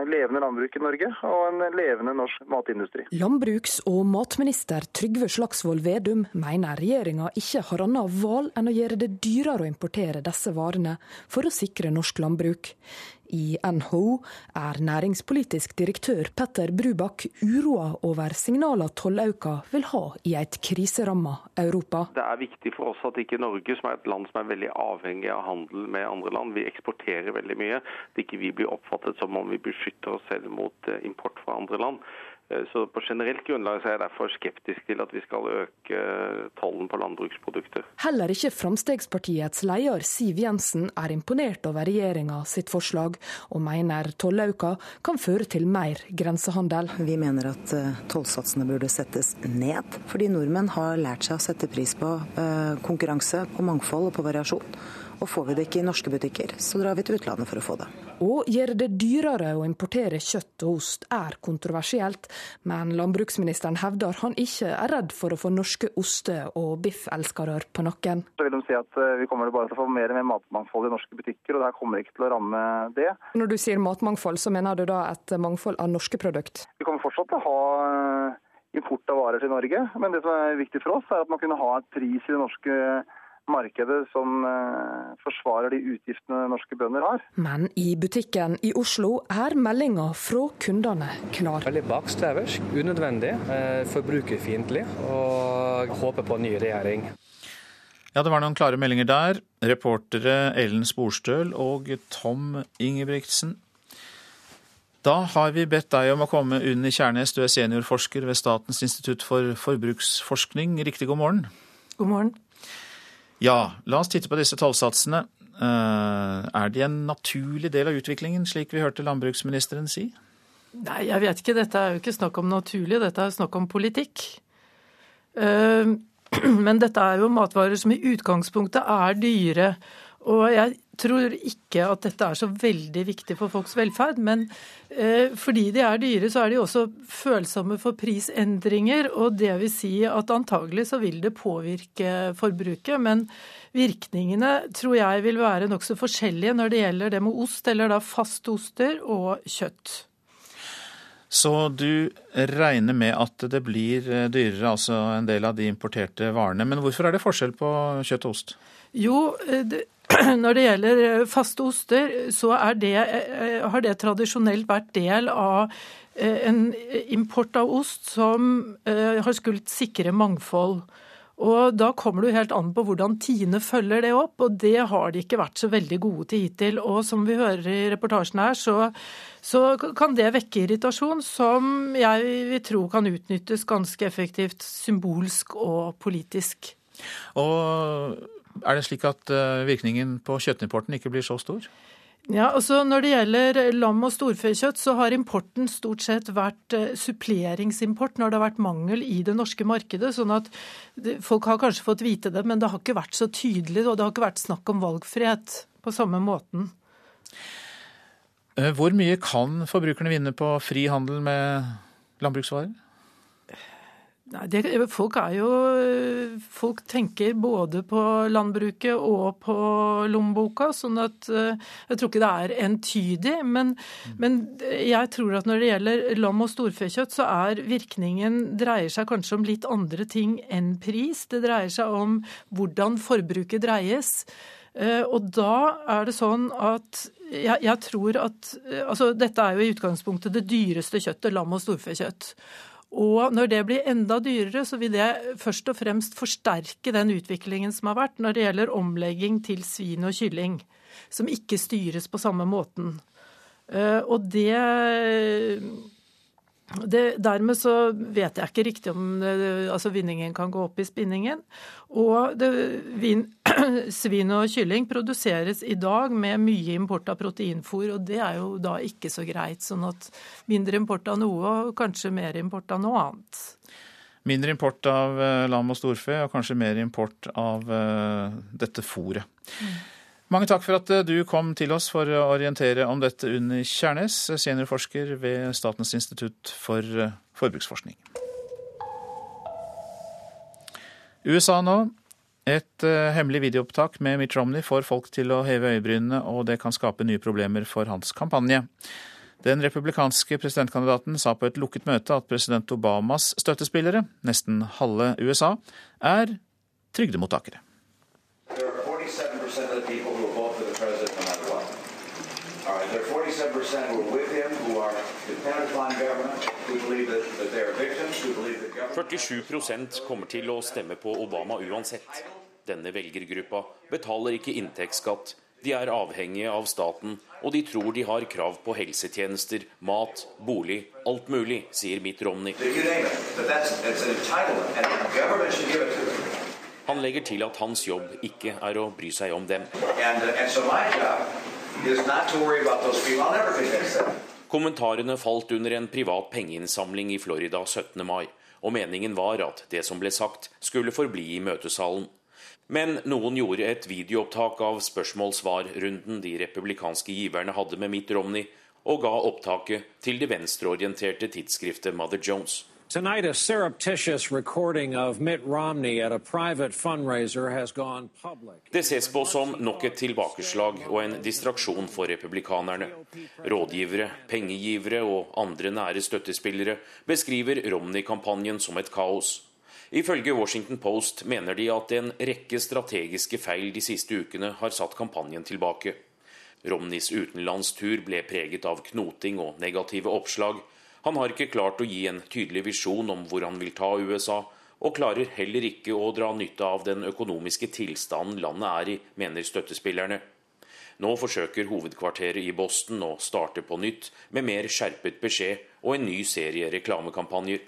levende landbruk i Norge og en levende norsk matindustri. Landbruks- og matminister Trygve Slagsvold Vedum mener regjeringa ikke har annet valg enn å gjøre det dyrere å importere disse varene for å sikre norsk landbruk. I NHO er næringspolitisk direktør Petter Brubakk uroa over signaler tollauka vil ha i et kriseramma Europa. Det er viktig for oss at ikke Norge, som er et land som er veldig avhengig av handel med andre land, vi eksporterer veldig mye, at ikke vi blir oppfattet som om vi beskytter oss selv mot eh, import fra andre land. Eh, så På generelt grunnlag er jeg derfor skeptisk til at vi skal øke tollen på landbruksprodukter. Heller ikke Fremskrittspartiets leder Siv Jensen er imponert over regjeringa sitt forslag, og mener tollauka kan føre til mer grensehandel. Vi mener at eh, tollsatsene burde settes ned, fordi nordmenn har lært seg å sette pris på eh, konkurranse, på mangfold og på variasjon. Og får vi det ikke i norske butikker, så drar vi til utlandet for å få det. Å gjøre det dyrere å importere kjøtt og ost er kontroversielt, men landbruksministeren hevder han ikke er redd for å få norske oste- og biffelskere på nakken. Så vil de si at eh, Vi kommer bare til å få mer og mer matmangfold i norske butikker, og det her kommer ikke til å ramme det. Når du sier matmangfold, så mener du da et mangfold av norske produkt? Vi kommer fortsatt til å ha eh, import av varer til Norge, men det som er viktig for oss, er at man kunne ha et pris i det norske markedet som eh, forsvarer de utgiftene norske bønder har. Men i butikken i Oslo er meldinga fra kundene klar. Veldig bakstreversk, unødvendig, eh, forbrukerfiendtlig og håper på en ny regjering. Ja, det var noen klare meldinger der. Reportere Ellen Sporstøl og Tom Ingebrigtsen. Da har vi bedt deg om å komme, Unni Kjærnes, du er seniorforsker ved Statens institutt for forbruksforskning. Riktig god morgen. God morgen. Ja, la oss titte på disse tollsatsene. Eh, er de en naturlig del av utviklingen, slik vi hørte landbruksministeren si? Nei, jeg vet ikke. Dette er jo ikke snakk om naturlig, dette er snakk om politikk. Eh, <clears throat> men dette er jo matvarer som i utgangspunktet er dyre. Og jeg tror ikke at dette er så veldig viktig for folks velferd, men eh, fordi de er dyre, så er de også følsomme for prisendringer. Og det vil si at antagelig så vil det påvirke forbruket. Men virkningene tror jeg vil være nokså forskjellige når det gjelder det med ost, eller da fastoster og kjøtt. Så du regner med at det blir dyrere, altså en del av de importerte varene. Men hvorfor er det forskjell på kjøtt og ost? Jo, det, <clears throat> Når det gjelder eh, faste oster, så det, eh, har det tradisjonelt vært del av eh, en import av ost som har skullet sikre mangfold. Og Da kommer det helt an på hvordan Tine følger det opp, og det har de ikke vært så veldig gode til hittil. Og som vi hører i reportasjen her, så, så kan det vekke irritasjon som jeg vil tro kan utnyttes ganske effektivt symbolsk og politisk. Og er det slik at eh, virkningen på kjøttimporten ikke blir så stor? Ja, altså Når det gjelder lam- og storfekjøtt, så har importen stort sett vært eh, suppleringsimport når det har vært mangel i det norske markedet. sånn at Folk har kanskje fått vite det, men det har ikke vært så tydelig. Og det har ikke vært snakk om valgfrihet på samme måten. Eh, hvor mye kan forbrukerne vinne på fri handel med landbruksvarer? Nei, det, folk, jo, folk tenker både på landbruket og på lommeboka, sånn at eh, jeg tror ikke det er entydig. Men, men, jeg tror at når det gjelder lam- og storfekjøtt, så er virkningen dreier seg kanskje om litt andre ting enn pris. Det dreier seg om hvordan forbruket dreies. Eh, og da er det sånn at jeg, jeg tror at eh, Altså, dette er jo i utgangspunktet det dyreste kjøttet, lam- og storfekjøtt. Og når det blir enda dyrere, så vil det først og fremst forsterke den utviklingen som har vært når det gjelder omlegging til svin og kylling, som ikke styres på samme måten. Eh, og det det, dermed så vet jeg ikke riktig om altså vinningen kan gå opp i spinningen. Og det, vin, <clears throat> svin og kylling produseres i dag med mye import av proteinfôr, og det er jo da ikke så greit. Sånn at mindre import av noe og kanskje mer import av noe annet. Mindre import av uh, lam og storfe, og kanskje mer import av uh, dette fôret. Mm. Mange takk for at eh, du kom til oss for å orientere om dette, Unni Kjærnes, seniorforsker ved Statens institutt for eh, forbruksforskning. USA nå. Et uh, hemmelig videoopptak med Mitt Romney får folk til å heve øyebrynene, og det kan skape nye problemer for hans kampanje. Den republikanske presidentkandidaten sa på et lukket møte at president Obamas støttespillere, nesten halve USA, er trygdemottakere. There are 47% who are with him, who are dependent upon government, who believe that, that they are victims, who believe that government... 47% kommer til å stemme på Obama uansett. Denne velgergruppa betaler ikke inntektsskatt, de er avhengige av staten, og de tror de har krav på helsetjenester, mat, bolig, alt mulig, sier Mitt Romney. Han legger til at hans jobb ikke er å bry seg om dem. Uh, Kommentarene falt under en privat pengeinnsamling i Florida 17. mai, og meningen var at det som ble sagt, skulle forbli i møtesalen. Men noen gjorde et videoopptak av spørsmål-svar-runden de republikanske giverne hadde med Mitt Romney, og ga opptaket til det venstreorienterte tidsskriftet Mother Jones. Tonight, a surreptitious recording of Mitt Romney at a private fundraiser has gone public. Det ses på som nok et tilbakeslag og en distraksjon for republikanerne. Rådgivere, pengegivere og andre nære støttespillere beskriver Romney-kampanjen som et kaos. Ifølge Washington Post mener de at en rekke strategiske feil de siste ukene har satt kampanjen tilbake. Romneys utenlandstur ble preget av knoting og negative oppslag. Han har ikke klart å gi en tydelig visjon om hvor han vil ta USA, og klarer heller ikke å dra nytte av den økonomiske tilstanden landet er i, mener støttespillerne. Nå forsøker hovedkvarteret i Boston å starte på nytt med mer skjerpet beskjed og en ny serie reklamekampanjer.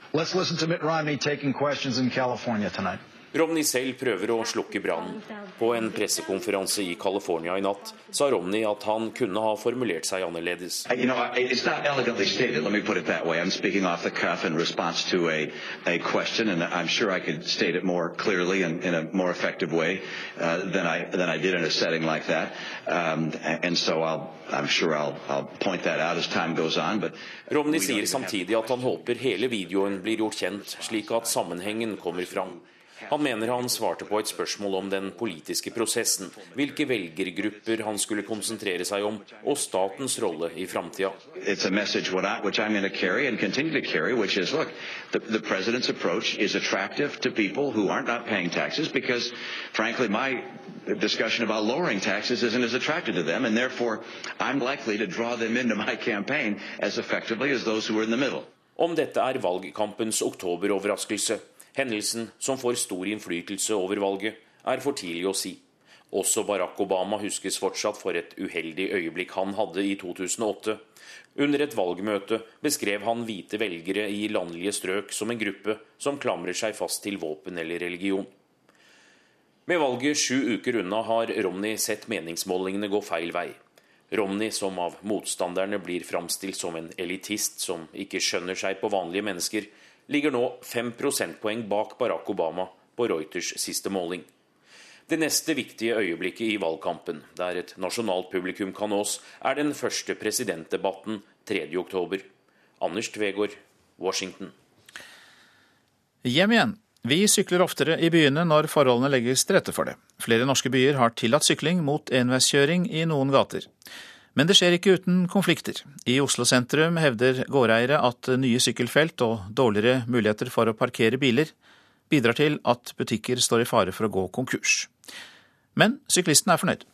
Romney selv prøver å slukke brannen. På en pressekonferanse i California i natt sa Romney at han kunne ha formulert seg annerledes. You know, it's not elegantly stated, let me put it that way. I'm speaking off the cuff in response to a, a question, and I'm sure I could state it more clearly and in a more effective way uh, than, I, than I did in a setting like that. Um, and so I'll, I'm sure I'll, I'll point that out as time goes on. But Romney sier samtidig at han håper hele videoen blir gjort kjent, slik at sammenhengen kommer fram. Han mener han svarte på et spørsmål om den politiske prosessen, hvilke velgergrupper han skulle konsentrere seg om, og statens rolle i framtida. The president's approach is attractive to people who are not paying taxes because, frankly, my discussion about lowering taxes isn't as attractive to them, and therefore I'm likely to draw them into my campaign as effectively as those who are in the middle. Om dette er valgkampens oktoberoverraskelse, Hendelsen, som får stor innflytelse over valget, er for tidlig å si. Også Barack Obama huskes fortsatt for et uheldig øyeblikk han hadde i 2008. Under et valgmøte beskrev han hvite velgere i landlige strøk som en gruppe som klamrer seg fast til våpen eller religion. Med valget sju uker unna har Romney sett meningsmålingene gå feil vei. Romney, som av motstanderne blir framstilt som en elitist som ikke skjønner seg på vanlige mennesker, ligger nå fem prosentpoeng bak Barack Obama på Reuters siste måling. Det neste viktige øyeblikket i valgkampen, der et nasjonalt publikum kan nås, er den første presidentdebatten 3.10. Anders Tvegård, Washington. Hjem igjen. Vi sykler oftere i byene når forholdene legges til rette for det. Flere norske byer har tillatt sykling mot enveiskjøring i noen gater. Men det skjer ikke uten konflikter. I Oslo sentrum hevder gårdeiere at nye sykkelfelt og dårligere muligheter for å parkere biler bidrar til at butikker står i fare for å gå konkurs. Men syklistene er fornøyd.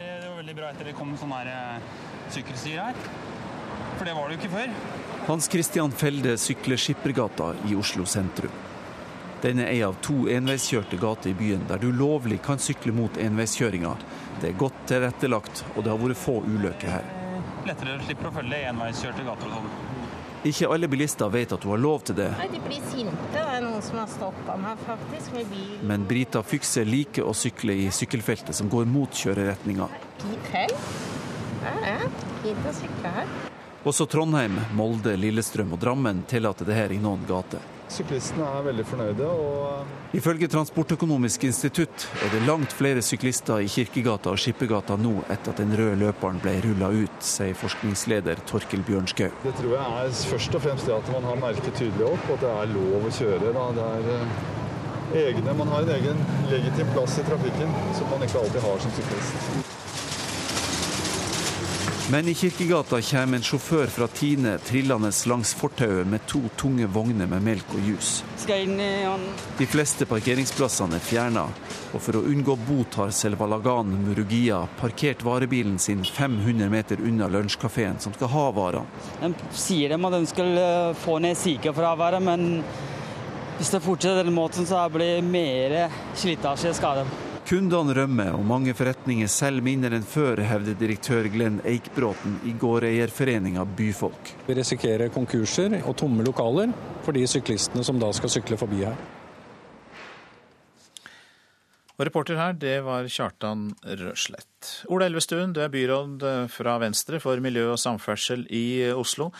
Det var veldig bra etter det kom sånne eh, sykkelstier her. For det var det jo ikke før. Hans Christian Felde sykler Skippergata i Oslo sentrum. Den er ei av to enveiskjørte gater i byen der du lovlig kan sykle mot enveiskjøringa det er godt tilrettelagt, og det har vært få ulykker her. Lettere slipper å følge enveiskjørte gater og sånn. Ikke alle bilister vet at hun har lov til det. Nei, De blir sinte. Det er noen som har stoppa meg faktisk med bil. Men Brita Fykse liker å sykle i sykkelfeltet som går mot kjøreretninga. Hell? Ja, ja. Fint å sykle her. Også Trondheim, Molde, Lillestrøm og Drammen tillater det her i noen gater. Syklistene er veldig fornøyde. og Ifølge Transportøkonomisk institutt er det langt flere syklister i Kirkegata og Skippergata nå etter at den røde løperen ble rulla ut, sier forskningsleder Torkel Bjørnskau. Det tror jeg er først og fremst det at man har merket tydelig opp, at det er lov å kjøre. Da. Det er eh, egne, man har en egen legitim plass i trafikken som man ikke alltid har som syklist. Men i Kirkegata kommer en sjåfør fra Tine trillende langs fortauet med to tunge vogner med melk og han. De fleste parkeringsplassene er fjerna, og for å unngå bot har Selvalagan Murugia parkert varebilen sin 500 meter unna lunsjkafeen som skal ha varene. De sier dem at de skal eh, få ned sykefraværet, men hvis det fortsetter den måten, så blir det mer slitasje skader. Kundene rømmer, og mange forretninger selger mindre enn før, hevder direktør Glenn Eikbråten i gårdeierforeninga Byfolk. Vi risikerer konkurser og tomme lokaler for de syklistene som da skal sykle forbi her. Og reporter her, det var Kjartan Røslett. Ola Elvestuen, du er byråd fra Venstre for miljø og samferdsel i Oslo.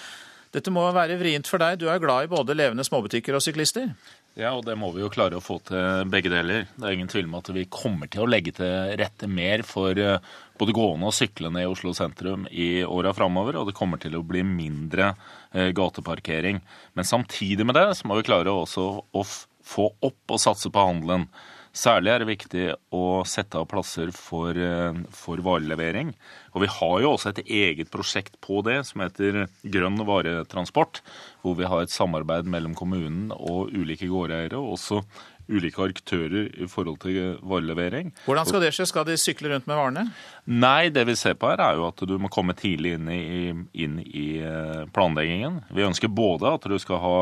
Dette må være vrient for deg, du er glad i både levende småbutikker og syklister? Ja, og det må vi jo klare å få til begge deler. Det er ingen tvil om at vi kommer til å legge til rette mer for eh, både gående og syklende i Oslo sentrum i åra framover, og det kommer til å bli mindre eh, gateparkering. Men samtidig med det så må vi klare også å få opp og satse på handelen. Særlig er det viktig å sette av plasser for, eh, for, varelevering. Og vi har jo også et eget prosjekt på det som heter Grønn varetransport. Hvor vi har et samarbeid mellom kommunen og ulike gårdeiere, og også ulike aktører i forhold til varelevering. Hvordan skal det skje? Skal de sykle rundt med varene? Nei, det vi ser på her er jo at du må komme tidlig inn i, inn i eh, planleggingen. Vi ønsker både at du skal ha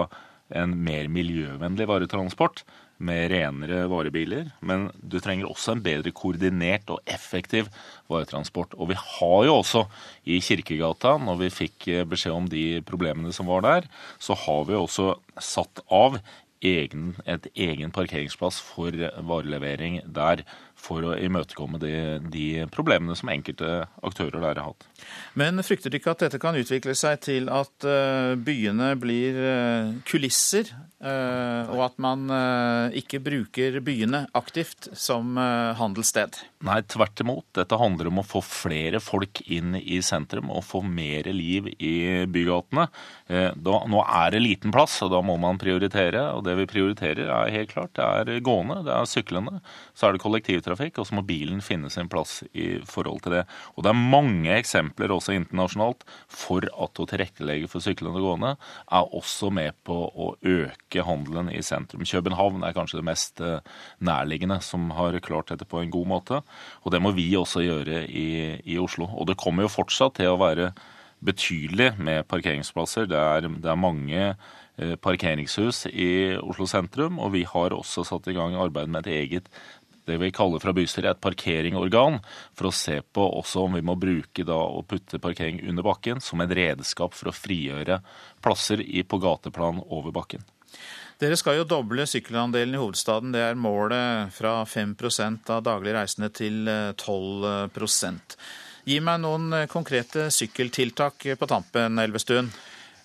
en mer miljøvennlig varetransport, med renere varebiler, men du trenger også en bedre koordinert og effektiv varetransport. Og vi har jo også i Kirkegata, når vi fikk beskjed om de problemene som var der, så har vi også satt av egen, et egen parkeringsplass for varelevering der for å imøtekomme de, de, problemene som enkelte aktører der har hatt. Men frykter du ikke at dette kan utvikle seg til at eh, byene blir eh, kulisser, eh, og at man ikke bruker byene aktivt som handelssted? Nei, tvert imot. Dette handler om å få flere folk inn i sentrum og få mer liv i bygatene. nå er det liten plass, og da må man prioritere. Og det vi prioriterer er helt klart det er gående, det er syklende, så er det kollektivtrafikk, og så må bilen finne sin plass i forhold til det. Og det er mange eksempler også internasjonalt for at å tilrettelegge for syklende og gående er også med på å øke handelen i sentrum. København er kanskje det mest eh, nærliggende som har klart dette på en god måte, og det må vi også gjøre i, i Oslo. Og det kommer jo fortsatt til å være betydelig med parkeringsplasser. Det er, det er mange eh, parkeringshus i Oslo sentrum, og vi har også satt i gang arbeid med et eget det vi kaller fra bystyret et parkeringorgan, for å se på også om vi må bruke da å putte parkering under bakken som et redskap for å frigjøre plasser på gateplan over bakken. Dere skal jo doble sykkelandelen i hovedstaden. Det er målet fra 5% av daglig reisende til 12% Gi meg noen konkrete sykkeltiltak på tampen, Elvestuen.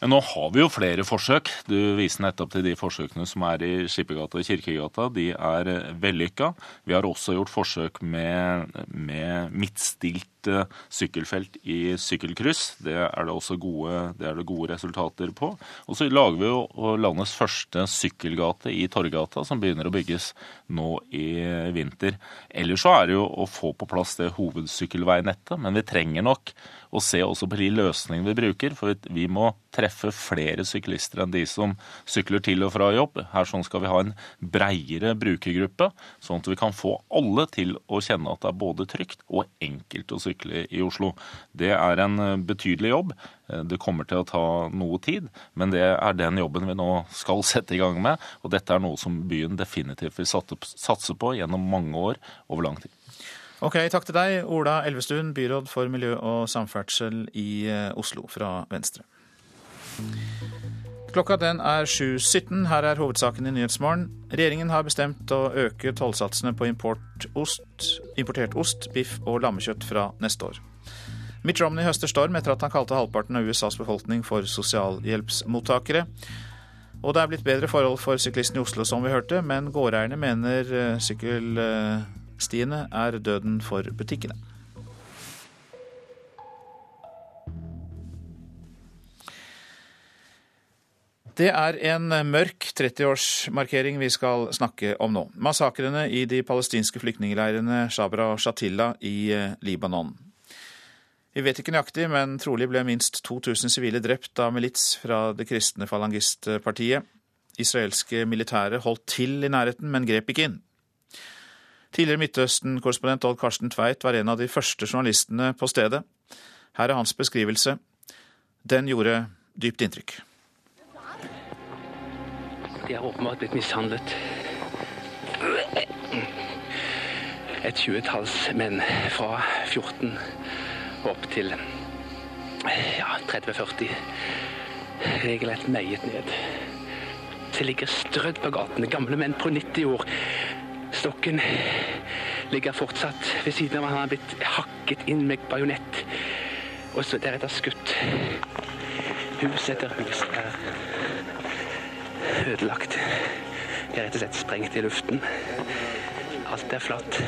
Nå har vi jo flere forsøk. Du viser nettopp til de forsøkene som er i Skippergata og Kirkegata. De er vellykka. Vi har også gjort forsøk med, med midtstilt sykkelfelt i sykkelkryss. Det er det også gode, det det gode resultater på. Og så lager vi jo landets første sykkelgate i Torgata, som begynner å bygges nå i vinter. Ellers så er det jo å få på plass det hovedsykkelveinettet, men vi trenger nok og se også på de løsningene vi bruker. For vi må treffe flere syklister enn de som sykler til og fra jobb. Her sånn skal vi ha en breiere brukergruppe, sånn at vi kan få alle til å kjenne at det er både trygt og enkelt å sykle i Oslo. Det er en eh, betydelig jobb. Eh, det kommer til å ta noe tid, men det er den jobben vi nå skal <laughs> sette i gang med. Og dette er noe som byen definitivt vil satse på gjennom mange år over lang tid. Ok, Takk til deg, Ola Elvestuen, byråd for miljø og samferdsel i eh, Oslo fra Venstre. Klokka den er 7.17. Her er hovedsaken i Nyhetsmorgen. Regjeringen har bestemt å øke tollsatsene på import ost, importert ost, biff og lammekjøtt fra neste år. Mitt Romney høster storm etter at han kalte halvparten av USAs befolkning for sosialhjelpsmottakere. Og det er blitt bedre forhold for syklistene i Oslo, som vi hørte, men gårdeierne mener eh, sykkelstiene er døden for butikkene. Det er en mørk 30-årsmarkering vi skal snakke om nå. Massakrene i de palestinske flyktningleirene Shabra og Shatila i eh, Libanon. Vi vet ikke nøyaktig, men trolig ble minst 2000 sivile drept av milits fra det kristne falangistpartiet. Israelske militære holdt til i nærheten, men grep ikke inn. Tidligere Midtøsten-korrespondent Odd Karsten Tveit var en av de første journalistene på stedet. Her er hans beskrivelse. Den gjorde dypt inntrykk. De har åpenbart blitt mishandlet. Et tjuetalls menn fra 14 opp til ja, 30-40. Regelrett meiet ned. Det ligger strødd på gatene. Gamle menn på 90 år. Stokken ligger fortsatt ved siden av. Han har blitt hakket inn med bajonett. Og så deretter skutt. Hus etter hus er ødelagt. De er rett og slett sprengt i luften. Alt er flatt.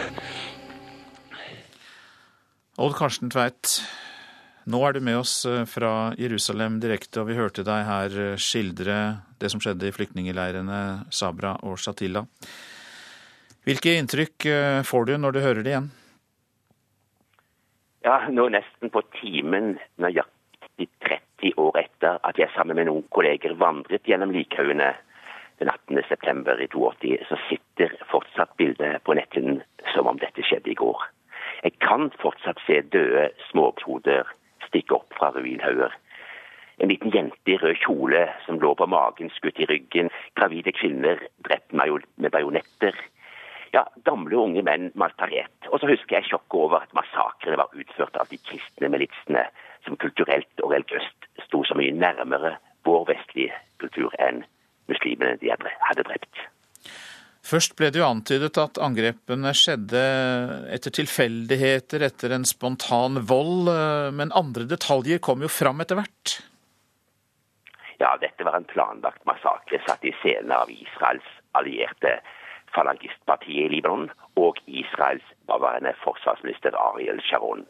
Odd Karsten Tveit, nå er du med oss eh, fra Jerusalem direkte, og vi hørte deg her eh, skildre det som skjedde i flyktningleirene Sabra og Shatila. Hvilke inntrykk eh, får du når du hører det igjen? Ja, nå nesten på timen nøyaktig 30 år etter at jeg sammen med noen kolleger vandret gjennom likhaugene den 18. september i 82, så sitter fortsatt bildet på netthinnen som om dette skjedde i går. Jeg kan fortsatt se døde småkloder stikke opp fra ruinhauger. En liten jente i rød kjole som lå på magen, skutt i ryggen. Gravide kvinner drept med bajonetter. Ja, gamle unge menn malparert. Og så husker jeg sjokket over at massakrene var utført av de kristne militsene, som kulturelt og religiøst sto så mye nærmere vår vestlige kultur enn muslimene de hadde drept. Først ble det jo antydet at angrepene skjedde etter tilfeldigheter, etter en spontan vold, men andre detaljer kom jo fram etter hvert? Ja, dette var en planlagt massakre satt i scene av Israels allierte falangistpartiet i Libanon og Israels daværende forsvarsminister Ariel Sharon.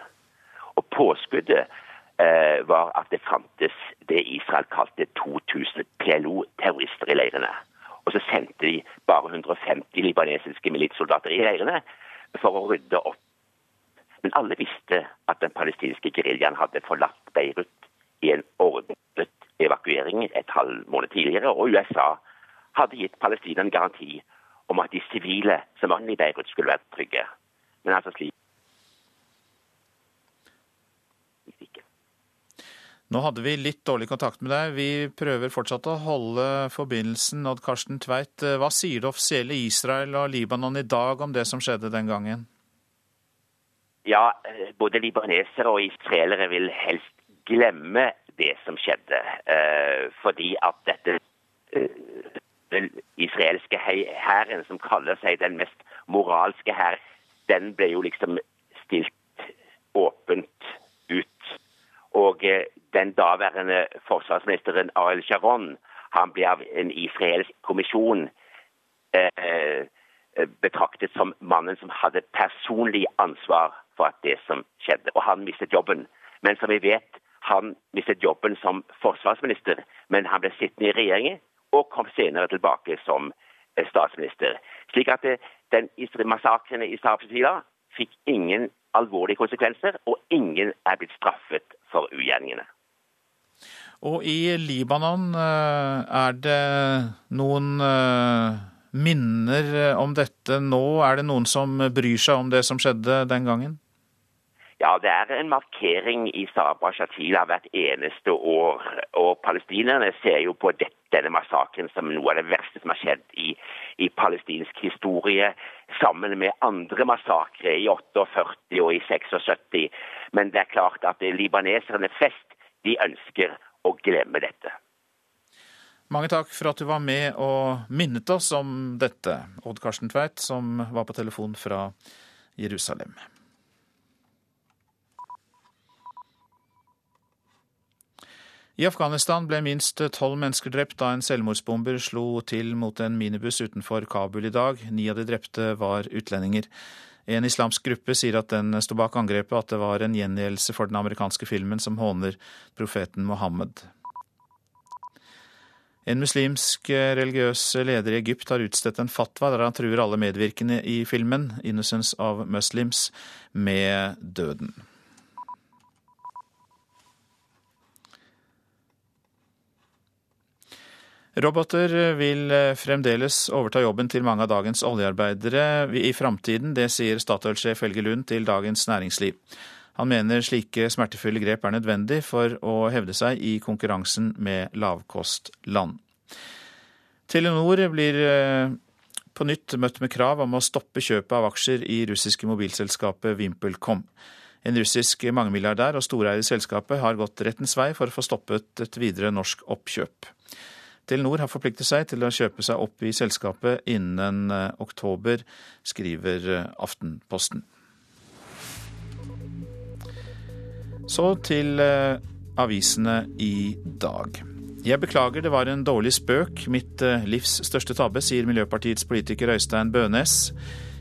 Og Påskuddet Eh, var at det fantes det Israel kalte 2000 PLO-terrorister i leirene. Og så sendte de bare 150 libanesiske militssoldater i leirene for å rydde opp. Men alle visste at den palestinske geriljaen hadde forlatt Beirut i en ordnet evakuering et halv måned tidligere, og USA hadde gitt Palestina en garanti om at de sivile som var i Beirut, skulle være trygge. Men altså slik Nå hadde vi litt dårlig kontakt med deg. Vi prøver fortsatt å holde forbindelsen. Odd Karsten Tveit, eh, hva sier det offisielle Israel og Libanon i dag om det som skjedde den gangen? Ja, eh, både libanesere og israelere vil helst glemme det som skjedde. Eh, fordi at dette den israelske hæren, som kaller seg den mest moralske hær, den ble jo liksom stilt åpent ut. Og den daværende forsvarsministeren Ariel Sharon han ble av en israelsk kommisjon eh, eh, betraktet som mannen som hadde personlig ansvar for at det som skjedde. Og han mistet jobben. Men som vi vet, han mistet jobben som forsvarsminister, men han ble sittende i regjeringen og kom senere tilbake som eh, statsminister. Slik at den massakren i Sarpsila fikk ingen alvorlige konsekvenser, og ingen er blitt straffet for ugjerningene. Og i Libanon eh, er det noen eh, minner om dette nå? Er det noen som bryr seg om det som skjedde den gangen? Ja, det er en markering i Sabra Shatila hvert eneste år. Og palestinerne ser jo på denne massakren som noe av det verste som har skjedd i, i palestinsk historie, sammen med andre massakrer i 48 og i 76. Men det er klart at libaneserne flest de ønsker å glemme dette. Mange takk for at du var med og minnet oss om dette, Odd Karsten Tveit, som var på telefon fra Jerusalem. I Afghanistan ble minst tolv mennesker drept da en selvmordsbomber slo til mot en minibuss utenfor Kabul i dag. Ni av de drepte var utlendinger. En islamsk gruppe sier at den sto bak angrepet, at det var en gjengjeldelse for den amerikanske filmen som håner profeten Mohammed. En muslimsk religiøs leder i Egypt har utstedt en fatwa der han truer alle medvirkende i filmen 'Innocence of Muslims' med døden. Roboter vil fremdeles overta jobben til mange av dagens oljearbeidere i framtiden. Det sier Statoil-sjef Helge Lund til Dagens Næringsliv. Han mener slike smertefulle grep er nødvendig for å hevde seg i konkurransen med lavkostland. Telenor blir eh, på nytt møtt med krav om å stoppe kjøpet av aksjer i russiske mobilselskapet VimpelCom. En russisk mangemilliardær og storeier i selskapet har gått rettens vei for å få stoppet et videre norsk oppkjøp. Telenor har forpliktet seg til å kjøpe seg opp i selskapet innen eh, oktober, skriver eh, Aftenposten. Så til eh, avisene i dag. Jeg beklager, det var en dårlig spøk. Mitt livs største tabbe, sier Miljøpartiets politiker Øystein Bønes.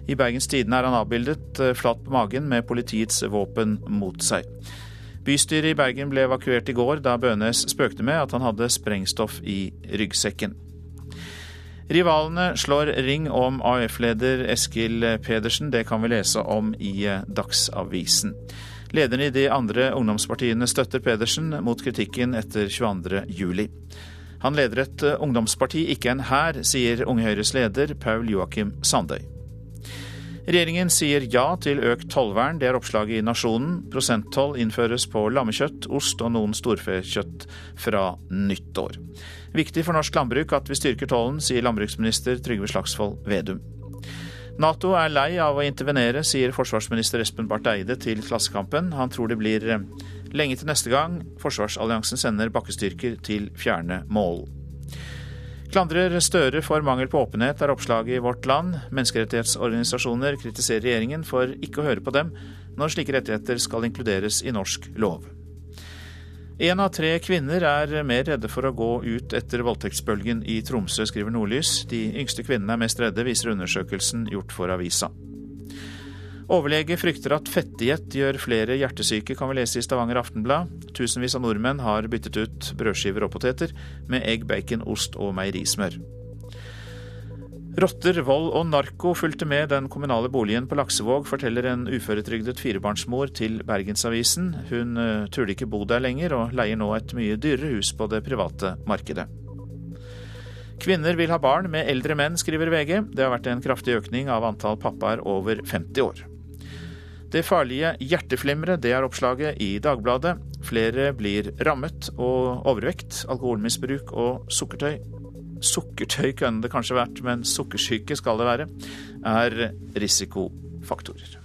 I Bergens Tidende er han avbildet flat på magen med politiets våpen mot seg. Bystyret i Bergen ble evakuert i går da Bønes spøkte med at han hadde sprengstoff i ryggsekken. Rivalene slår ring om AUF-leder Eskil Pedersen. Det kan vi lese om i Dagsavisen. Lederne i de andre ungdomspartiene støtter Pedersen mot kritikken etter 22.07. Han leder et ungdomsparti, ikke en hær, sier Unge Høyres leder Paul Joakim Sandøy. Regjeringen sier ja til økt tollvern, det er oppslaget i Nasjonen. Prosenttoll innføres på lammekjøtt, ost og noen storfekjøtt fra nyttår. Viktig for norsk landbruk at vi styrker tollen, sier landbruksminister Trygve Slagsvold Vedum. Nato er lei av å intervenere, sier forsvarsminister Espen Barth Eide til Klassekampen. Han tror det blir lenge til neste gang forsvarsalliansen sender bakkestyrker til fjerne mål. Klandrer Støre for mangel på åpenhet, er oppslaget i Vårt Land. Menneskerettighetsorganisasjoner kritiserer regjeringen for ikke å høre på dem når slike rettigheter skal inkluderes i norsk lov. Én av tre kvinner er mer redde for å gå ut etter voldtektsbølgen i Tromsø, skriver Nordlys. De yngste kvinnene er mest redde, viser undersøkelsen gjort for avisa. Overlege frykter at fettdiett gjør flere hjertesyke, kan vi lese i Stavanger Aftenblad. Tusenvis av nordmenn har byttet ut brødskiver og poteter med egg, bacon, ost og meierismør. Rotter, vold og narko fulgte med den kommunale boligen på Laksevåg, forteller en uføretrygdet firebarnsmor til Bergensavisen. Hun turde ikke bo der lenger, og leier nå et mye dyrere hus på det private markedet. Kvinner vil ha barn med eldre menn, skriver VG. Det har vært en kraftig økning av antall pappaer over 50 år. Det farlige hjerteflimret, det er oppslaget i Dagbladet. Flere blir rammet, og overvekt, alkoholmisbruk og sukkertøy Sukkertøy kunne det kanskje vært, men sukkersyke skal det være, er risikofaktorer.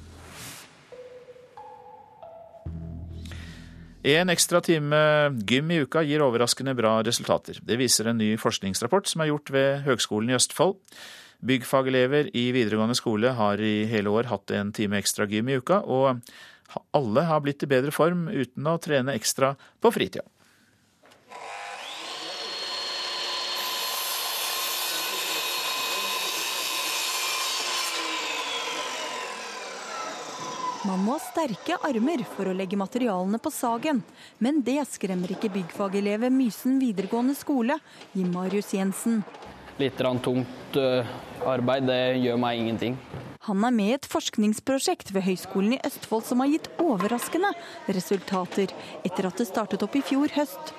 En ekstra time gym i uka gir overraskende bra resultater. Det viser en ny forskningsrapport som er gjort ved Høgskolen i Østfold. Byggfagelever i videregående skole har i hele år hatt en time ekstra gym i uka, og alle har blitt i bedre form uten å trene ekstra på fritida. Man må ha sterke armer for å legge materialene på sagen, men det skremmer ikke byggfagelever Mysen videregående skole, Jim Marius Jensen. Litt tungt eh, arbeid, det gjør meg ingenting. Han er med i et forskningsprosjekt ved Høgskolen i Østfold som har gitt overraskende resultater etter at det startet opp i fjor høst.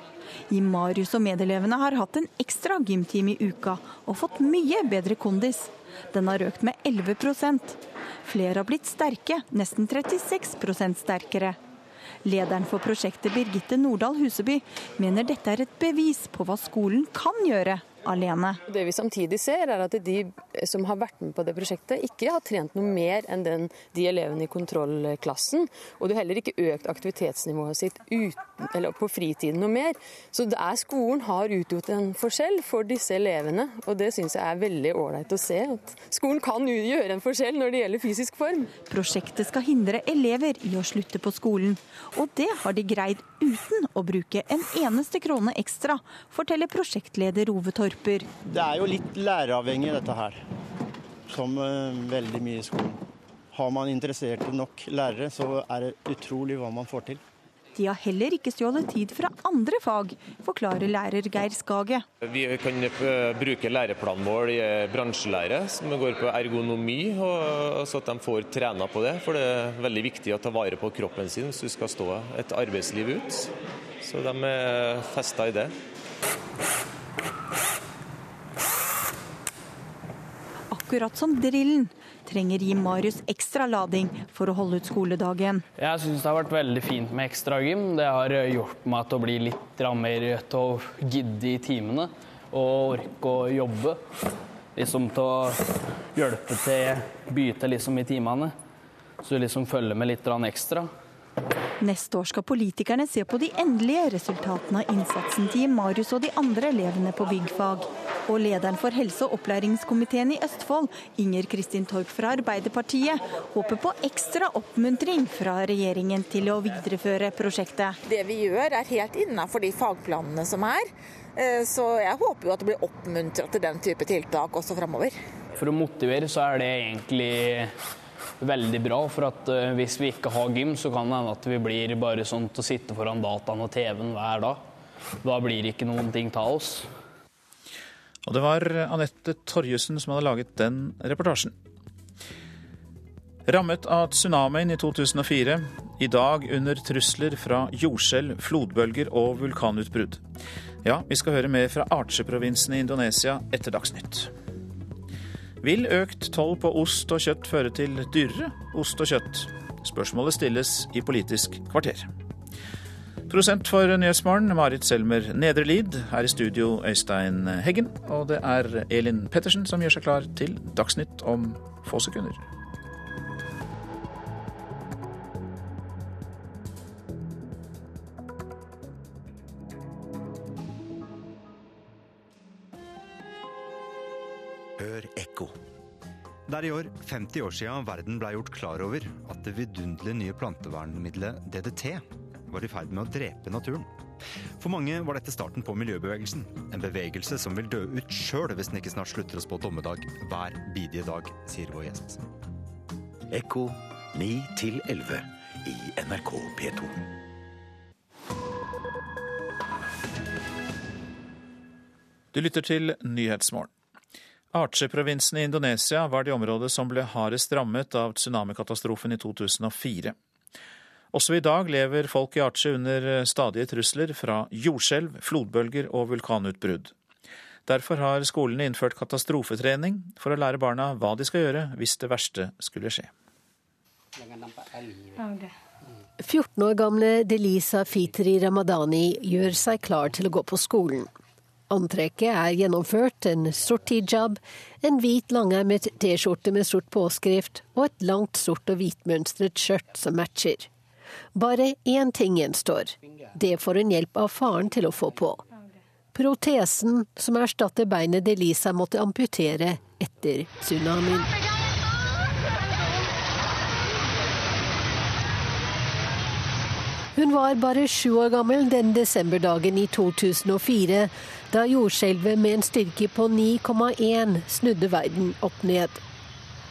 Jim Marius og medelevene har hatt en ekstra gymtime i uka og fått mye bedre kondis. Den har økt med 11 Flere har blitt sterke, nesten 36% sterkere. Lederen for prosjektet, Birgitte Nordahl Huseby, mener dette er et bevis på hva skolen kan gjøre alene. Det vi samtidig ser, er at de som har vært med på det prosjektet, ikke har trent noe mer enn den, de elevene i kontrollklassen. Og de har heller ikke økt aktivitetsnivået sitt uten, på fritiden noe mer. Så er, skolen har utgjort en forskjell for disse elevene, og det syns jeg er veldig ålreit å se. At skolen kan gjøre en forskjell når det gjelder fysisk form. Prosjektet skal hindre elever i å slutte på skolen, og det har de greid uten å bruke en eneste krone ekstra, forteller prosjektleder Ove Torper. Det er jo litt læreravhengig dette her, som uh, veldig mye i skolen. Har man interesserte nok lærere, så er det utrolig hva man får til. De har heller ikke stjålet tid fra andre fag, forklarer lærer Geir Skage. Vi kan eh, bruke læreplanen vår i eh, bransjelære, som går på ergonomi, så at de får trena på det. For det er veldig viktig å ta vare på kroppen sin hvis du skal stå et arbeidsliv ut. Så de er festa i det. Akkurat som drillen trenger Jim Marius ekstra lading for å holde ut skoledagen. Jeg syns det har vært veldig fint med ekstra gym. Det har gjort meg til å bli litt mer til å gidde i timene og orke å jobbe. Liksom til å hjelpe til, byte liksom i timene. Så liksom følge med litt ekstra. Neste år skal politikerne se på de endelige resultatene av innsatsen til Marius og de andre elevene på byggfag. Og lederen for helse- og opplæringskomiteen i Østfold, Inger Kristin Torp fra Arbeiderpartiet, håper på ekstra oppmuntring fra regjeringen til å videreføre prosjektet. Det vi gjør er helt innafor de fagplanene som er. Eh, så jeg håper jo at det blir oppmuntra til den type tiltak også framover. For å motivere så er det egentlig veldig bra. For at uh, hvis vi ikke har gym, så kan det hende at vi blir bare sånn til å sitte foran dataen og TV-en hver dag. Da blir ikke noen ting av oss. Og det var Anette Torjussen som hadde laget den reportasjen. Rammet av tsunamien i 2004, i dag under trusler fra jordskjelv, flodbølger og vulkanutbrudd. Ja, vi skal høre mer fra Aceh-provinsen i Indonesia etter Dagsnytt. Vil økt toll på ost og kjøtt føre til dyrere ost og kjøtt? Spørsmålet stilles i Politisk kvarter. Prosent for Nyhetsmorgen, Marit Selmer Nedrelid. Her i studio, Øystein Heggen. Og det er Elin Pettersen som gjør seg klar til Dagsnytt om få sekunder. Ekko. Det er i år 50 år siden verden ble gjort klar over at det vidunderlige nye plantevernmiddelet DDT var i ferd med å drepe naturen. For mange var dette starten på miljøbevegelsen. En bevegelse som vil dø ut sjøl hvis den ikke snart slutter å spå dommedag hver bidige dag, sier vår gjest. Ekko 9 11 i NRK P2. Du lytter til Nyhetsmorgen. Aceh-provinsen i Indonesia var det området som ble hardest rammet av tsunamikatastrofen i 2004. Også i dag lever folk i Aceh under stadige trusler fra jordskjelv, flodbølger og vulkanutbrudd. Derfor har skolene innført katastrofetrening for å lære barna hva de skal gjøre hvis det verste skulle skje. 14 år gamle Delisa Fitri Ramadani gjør seg klar til å gå på skolen. Antrekket er gjennomført, en sort hijab, en hvit langermet T-skjorte med sort påskrift og et langt sort og hvitmønstret skjørt som matcher. Bare én ting gjenstår. Det får hun hjelp av faren til å få på. Protesen som erstatter beinet Delisa måtte amputere etter tsunamien. Hun var bare sju år gammel den desemberdagen i 2004, da jordskjelvet med en styrke på 9,1 snudde verden opp ned.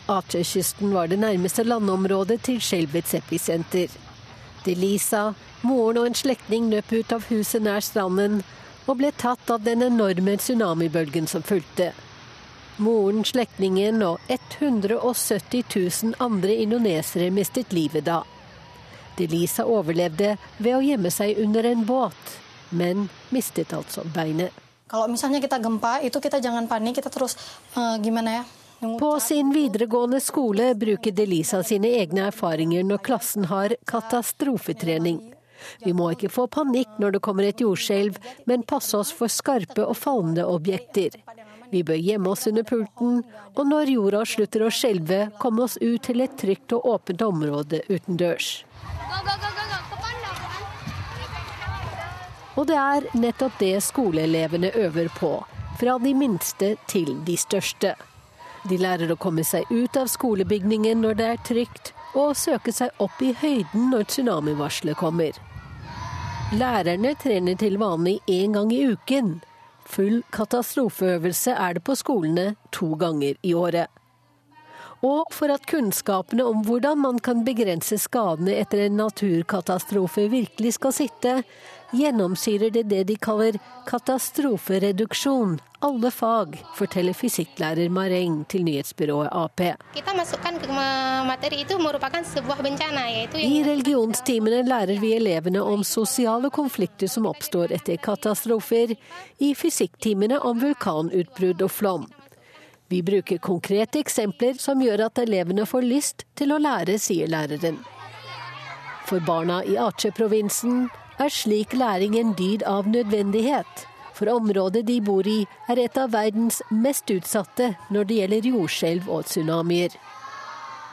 Aceh-kysten var det nærmeste landområdet til skjelvets episenter. Delisa, moren og en slektning løp ut av huset nær stranden og ble tatt av den enorme tsunamibølgen som fulgte. Moren, slektningen og 170 000 andre indonesere mistet livet da. Delisa overlevde ved å gjemme seg under en båt, men mistet altså beinet. På sin videregående skole bruker Delisa sine egne erfaringer når klassen har katastrofetrening. Vi må ikke få panikk når det kommer et jordskjelv, men passe oss for skarpe og fallende objekter. Vi bør gjemme oss under pulten, og når jorda slutter å skjelve, komme oss ut til et trygt og åpent område utendørs. Og det er nettopp det skoleelevene øver på, fra de minste til de største. De lærer å komme seg ut av skolebygningen når det er trygt, og søke seg opp i høyden når tsunamivarselet kommer. Lærerne trener til vanlig én gang i uken. Full katastrofeøvelse er det på skolene to ganger i året. Og for at kunnskapene om hvordan man kan begrense skadene etter en naturkatastrofe virkelig skal sitte, gjennomsyrer det det de kaller katastrofereduksjon, alle fag, forteller fysikklærer Mareng til nyhetsbyrået Ap. I religionstimene lærer vi elevene om sosiale konflikter som oppstår etter katastrofer, i fysikktimene om vulkanutbrudd og flom. Vi bruker konkrete eksempler som gjør at elevene får lyst til å lære, sier læreren. For barna i Aceh-provinsen er slik læring en dyd av nødvendighet. For området de bor i er et av verdens mest utsatte når det gjelder jordskjelv og tsunamier.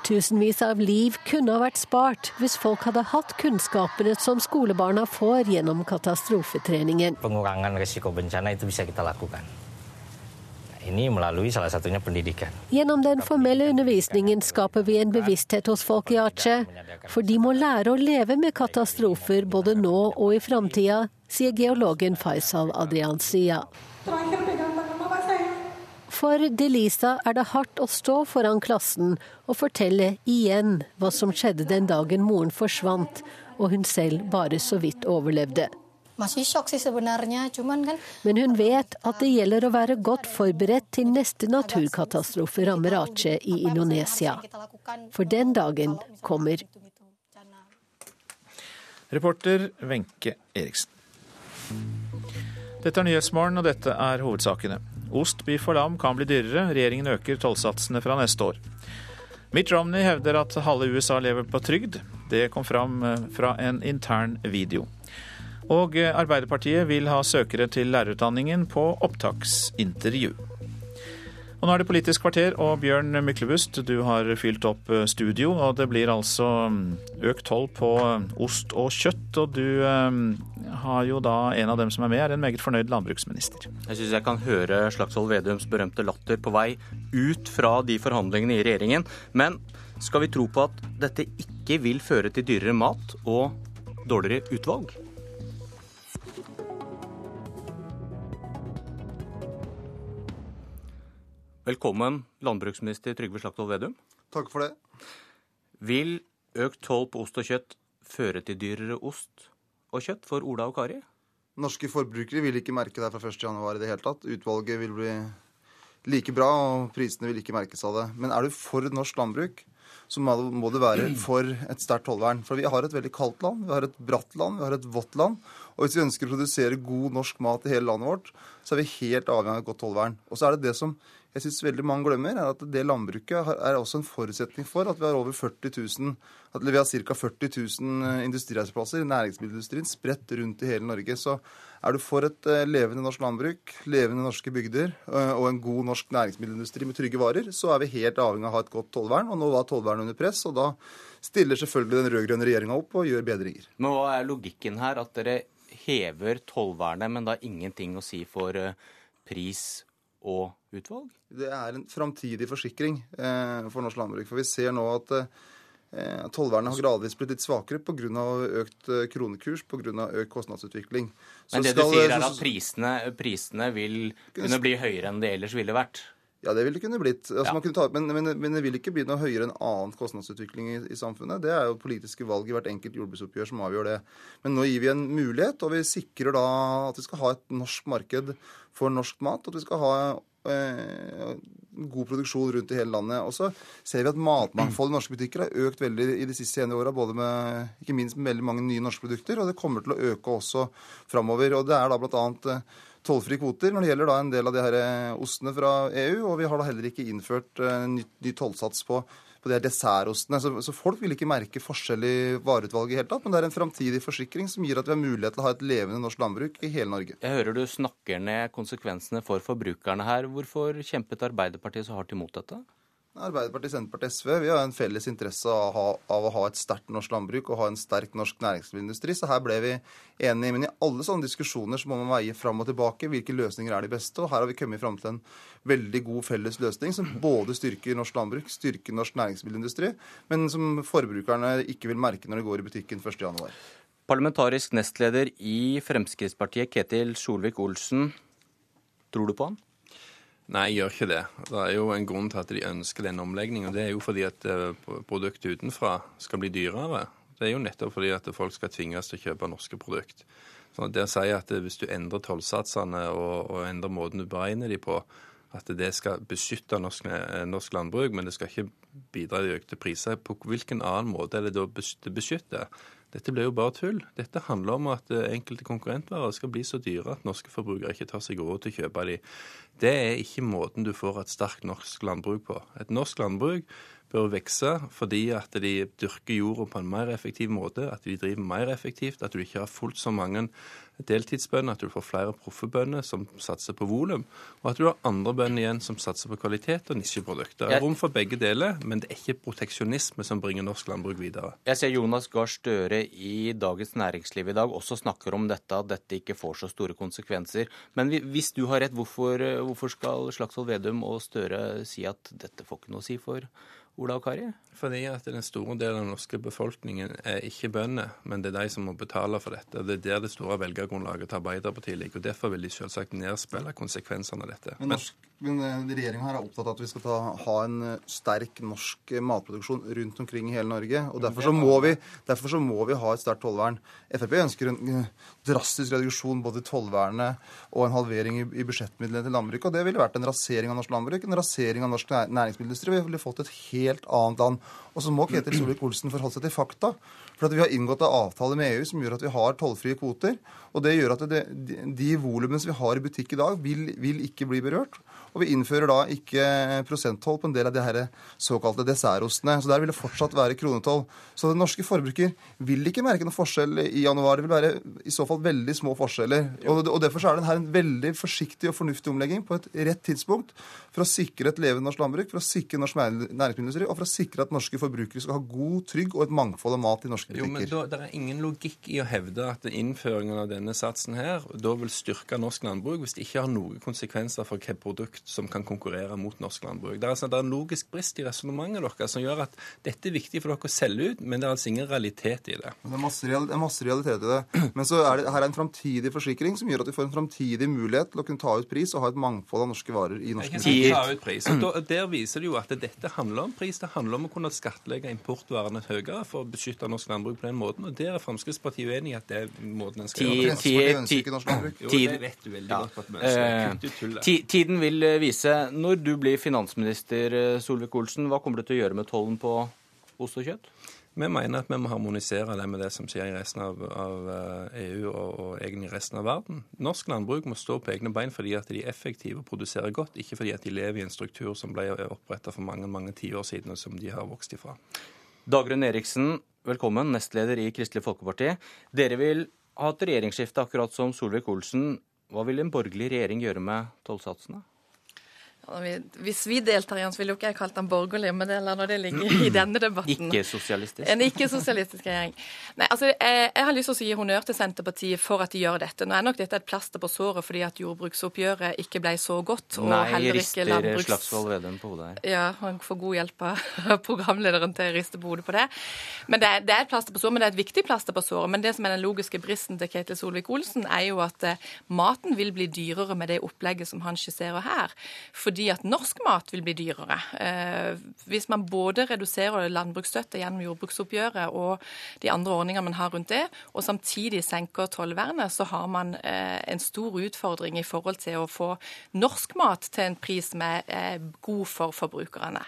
Tusenvis av liv kunne ha vært spart hvis folk hadde hatt kunnskapene som skolebarna får gjennom katastrofetreningen. Gjennom den formelle undervisningen skaper vi en bevissthet hos folk i Aceh, for de må lære å leve med katastrofer både nå og i framtida, sier geologen Faisal Adriansia. For Delisa er det hardt å stå foran klassen og fortelle igjen hva som skjedde den dagen moren forsvant og hun selv bare så vidt overlevde. Men hun vet at det gjelder å være godt forberedt til neste naturkatastrofe rammer Aceh i Indonesia. For den dagen kommer. Reporter Wenche Eriksen. Dette er Nyhetsmorgen, og dette er hovedsakene. Ost, biff og lam kan bli dyrere. Regjeringen øker tollsatsene fra neste år. Mitt Romney hevder at halve USA lever på trygd. Det kom fram eh, fra en intern video. Og eh, Arbeiderpartiet vil ha søkere til lærerutdanningen på opptaksintervju. Og nå er det Politisk kvarter, og Bjørn Myklebust, du har fylt opp eh, studio. Og det blir altså mm, økt toll på eh, ost og kjøtt. Og du har jo da en av dem som er med, er en meget fornøyd landbruksminister. Jeg syns jeg kan høre Slagsvold Vedums berømte latter på vei ut fra de forhandlingene i regjeringen. Men skal vi tro på at dette ikke vil føre til dyrere mat og dårligere utvalg? Velkommen, landbruksminister Trygve Slagsvold Vedum. Takk for det. Vil økt toll på ost og kjøtt føre til dyrere ost og kjøtt for Ola og Kari? Norske forbrukere vil ikke merke det fra 1.1 i det hele tatt. Utvalget vil bli like bra, og prisene vil ikke merkes av det. Men er du for norsk landbruk, så må du være for et sterkt tollvern. For vi har et veldig kaldt land, vi har et bratt land, vi har et vått land. Og hvis vi ønsker å produsere god norsk mat i hele landet vårt, så er vi helt avhengig av et godt tollvern. Og så er det det som jeg syns veldig mange glemmer, er at det landbruket er også en forutsetning for at vi har over 40 000, at vi har ca. 40 000 industriarbeidsplasser i næringsmiddelindustrien spredt rundt i hele Norge. Så er du for et eh, levende norsk landbruk, levende norske bygder eh, og en god norsk næringsmiddelindustri med trygge varer, så er vi helt avhengig av å ha et godt tollvern. Og nå var tollvernet under press, og da stiller selvfølgelig den rød-grønne regjeringa opp og gjør bedringer. Men hva er logikken her? At dere hever tollvernet, men da ingenting å si for eh, pris og utvalg? Det er en framtidig forsikring eh, for norsk landbruk. For vi ser nå at eh, tollvernet har gradvis blitt litt svakere pga. økt eh, kronekurs, pga. økt kostnadsutvikling. Så Men det skal, du sier er at prisene, prisene vil kunne bli høyere enn det ellers ville vært? Ja, det ville det kunne blitt. Altså, ja. kunne ta, men, men, men, det vil ikke bli noe høyere enn annen kostnadsutvikling i, i, samfunnet. Det er jo politiske valg i hvert enkelt jordbruksoppgjør som avgjør det. Men nå gir vi en mulighet, og vi sikrer da at vi skal ha et norsk marked for norsk mat. At vi skal ha god produksjon rundt i hele landet. Og så ser vi at matmangfoldet i norske butikker har økt veldig i de siste senere åra. Ikke minst med veldig mange nye norske produkter, og det kommer til å øke også framover. Og det er da annet eh, tollfrie kvoter når det gjelder da en del av de her eh, ostene fra EU. Og vi har da heller ikke innført ny, ny tollsats på, på de dessertostene. Så, så, folk vil ikke merke forskjell i vareutvalget i hele tatt, men det er en framtidig forsikring som gir at vi har mulighet til å ha et levende norsk landbruk i hele Norge. Jeg hører du snakker ned konsekvensene for forbrukerne her. Hvorfor kjempet Arbeiderpartiet så hardt imot dette? Arbeiderpartiet, Senterpartiet, SV vi har en felles interesse av å ha, av å ha et sterkt norsk landbruk og ha en sterk norsk næringsmiddelindustri. Så her ble vi enige. Men i alle sånne diskusjoner så må man veie fram og tilbake hvilke løsninger er de beste. Og her har vi kommet fram til en veldig god felles løsning som både styrker norsk landbruk, styrker norsk næringsmiddelindustri, men som forbrukerne ikke vil merke når de går i butikken 1.1. Parlamentarisk nestleder i Fremskrittspartiet, Ketil Solvik-Olsen. Tror du på han? Nei, jeg gjør ikke det. Det er jo en grunn til at de ønsker den omleggingen. Det er jo fordi at eh, produktet utenfra skal bli dyrere. Det er jo nettopp fordi at folk skal tvinges til å kjøpe norske produkt. Så det å si at hvis du endrer tollsatsene og, og endrer måten du beregner de på, at det skal beskytte norsk, eh, norsk, landbruk, men det skal ikke bidra til økte priser. På hvilken annen måte er det da det beskytter? Dette blir jo bare tull. Dette handler om at eh, enkelte konkurrentvarer skal bli så dyre at norske forbrukere ikke tar seg råd til å kjøpe de. Det er ikke måten du får et sterkt norsk landbruk på. Et norsk landbruk bør vokse fordi at de dyrker jorda på en mer effektiv måte, at de driver mer effektivt, at du ikke har fullt så mange deltidsbønder, at du får flere proffe bønder som satser på volum, og at du har andre bønder igjen som satser på kvalitet og nisjeprodukter. Det er rom for begge deler, men det er ikke proteksjonisme som bringer norsk landbruk videre. Jeg ser Jonas Gahr Støre i Dagens Næringsliv i dag også snakker om dette, at dette ikke får så store konsekvenser. Men hvis du har rett, hvorfor, hvorfor skal Slagsvold Vedum og Støre si at dette får ikke noe å si for Ola og Kari? Fordi at den store delen av den norske befolkningen er ikke bønder, men det er de som må betale for dette. Det er der det store velgergrunnlaget til Arbeiderpartiet ligger. og Derfor vil de selvsagt nedspille konsekvensene av dette. Men, norsk, men eh, regjeringa er opptatt av at vi skal ta, ha en eh, sterk norsk eh, matproduksjon rundt omkring i hele Norge. og Derfor så må vi, så må vi ha et sterkt tollvern. Frp ønsker en drastisk reduksjon både i tollvernet og en halvering i, i budsjettmidlene til landbruket. og Det ville vært en rasering av norsk landbruk, en rasering av norsk næringsmiddelindustri. Vi ville fått et helt annet land. Og så må Ketil Solvik-Olsen forholde seg til fakta. For vi har inngått en avtale med EU som gjør at vi har tollfrie kvoter. Og det gjør at det, de volumene som vi har i butikk i dag, vil, vil ikke bli berørt. Og vi innfører da ikke prosenttoll på en del av de her såkalte dessertostene. Så der vil det fortsatt være kronetoll. Så den norske forbruker vil ikke merke noen forskjell i januar. Det vil være i så fall veldig små forskjeller. Og, og Derfor er det her en veldig forsiktig og fornuftig omlegging på et rett tidspunkt for å sikre et levende norsk landbruk, for å sikre norsk næringsmiddelindustri og for å sikre at norske forbrukere skal ha god, trygg og et mangfold av mat i norske butikker. Jo, men da, Det er ingen logikk i å hevde at innføringen av denne satsen her da vil styrke norsk landbruk hvis det ikke har noen konsekvenser for hvilket produkt som kan konkurrere mot norsk landbruk. Det er, altså, det er en logisk brist i resonnementet deres som gjør at dette er viktig for dere å selge ut, men det er altså ingen realitet i det. Det er masse, real, det er masse realitet i det. Men så er det her er en framtidig forsikring som gjør at vi får en framtidig mulighet til å kunne ta ut pris og ha et mangfold av norske varer i norsk butikker. Ta ut pris. Der viser det jo at dette handler om pris. Det handler om å kunne skattlegge importvarene høyere for å beskytte norsk landbruk på den måten. Og der er Fremskrittspartiet uenig i at det er måten en skal gjøre det på. Tiden vil eh, vise. Når du blir finansminister, eh, Solvik-Olsen, hva kommer du til å gjøre med tollen på ost og kjøtt? Vi mener at vi må harmonisere det med det som skjer i resten av, av EU eh, e og, og, egentlig resten av verden. Norsk landbruk må stå på egne bein fordi at de er effektive og produserer godt, ikke fordi at de lever i en struktur som ble oppretta for mange mange tiår siden, og som de har vokst ifra. Dagrun Eriksen, velkommen, nestleder i Kristelig Folkeparti. Dere vil ha et regjeringsskifte, akkurat som Solvik-Olsen. Hva vil en borgerlig regjering gjøre med tollsatsene? Hvis vi deltar i den, så ville jo ikke jeg kalt den borgerlig, men det lar det ligge i <clears throat> denne debatten. Ikke-sosialistisk? En ikke-sosialistisk regjering. Nei, altså, jeg, jeg, har lyst til å gi honnør til Senterpartiet for at de gjør dette. Nå er nok dette et plaster på såret fordi at jordbruksoppgjøret ikke ble så godt. og Nei, heller ikke landbruks... Slagsvold Vedum på hodet her. Ja, han får god hjelp av <laughs> programlederen til å Riste på hodet på det. Men det er, det er, et plaster på såret, men det er et viktig plaster på såret. Men det som er den logiske bristen til Ketil Solvik-Olsen, er jo at uh, maten vil bli dyrere med det opplegget som han skisserer her. Fordi fordi at norsk mat vil bli dyrere. Eh, hvis man både reduserer landbruksstøtte gjennom jordbruksoppgjøret og de andre ordningene man har rundt det, og samtidig senker tollvernet, så har man eh, en stor utfordring i forhold til å få norsk mat til en pris som er eh, god for forbrukerne.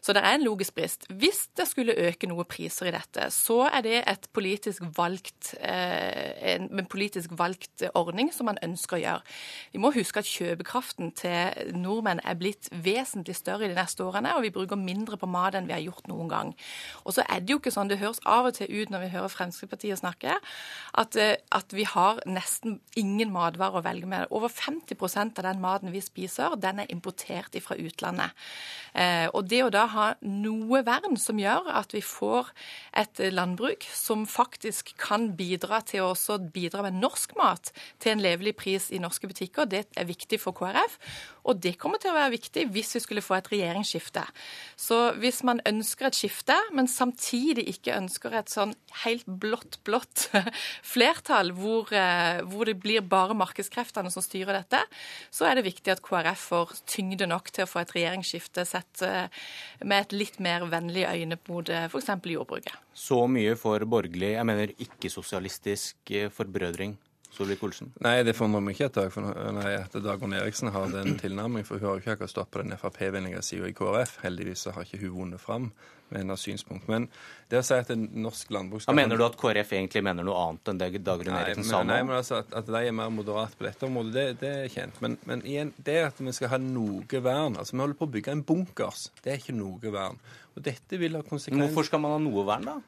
Så det er en logisk brist. Hvis det skulle øke noe priser i dette, så er det et politisk valgt, en, politisk valgt ordning som man ønsker å gjøre. Vi må huske at kjøpekraften til nordmenn er blitt vesentlig større de neste årene, og vi bruker mindre på mat enn vi har gjort noen gang. Og så er det jo ikke sånn, det høres av og til ut når vi hører Fremskrittspartiet snakke, at, eh, at vi har nesten ingen matvarer å velge med. Over 50% av den maten vi spiser, den er importert fra utlandet. Eh, og det å da ha noe vern som gjør at vi får et landbruk som faktisk kan bidra til å også bidra med norsk mat til en levelig pris i norske butikker, det er viktig for KrF. Og det kommer til å være viktig hvis vi skulle få et regjeringsskifte. Så hvis man ønsker et skifte, men samtidig ikke ønsker et sånn helt blått, blått <laughs> flertall, hvor, eh, hvor det blir bare markedskreftene som styrer dette, så er det viktig at KrF får tyngde nok til å få et regjeringsskifte sett eh, med et litt mer vennlig øyne mot eh, f.eks. jordbruket. Så mye for borgerlig, jeg mener ikke-sosialistisk forbrødring Solvik-Olsen? Nei, det forundrer meg ikke at, Dag, nei, at Dagrun Eriksen har den tilnærmingen, for hun har jo ikke akkurat stått på den Frp-vennlige sida i KrF. Heldigvis har ikke hun vunnet fram med hennes synspunkt. Men det å si at norsk landbruk skal ja, Mener du at KrF egentlig mener noe annet enn det Dagrun Eriksen sa nå? Nei, men altså at, at, de er mer moderate på dette området, det, det er kjent. Men, men, igjen, det at vi skal ha noe vern altså Vi holder på å bygge en bunkers. Det er ikke noe vern. Og dette vil ha konsekvenser Hvorfor skal man ha noe vern, da?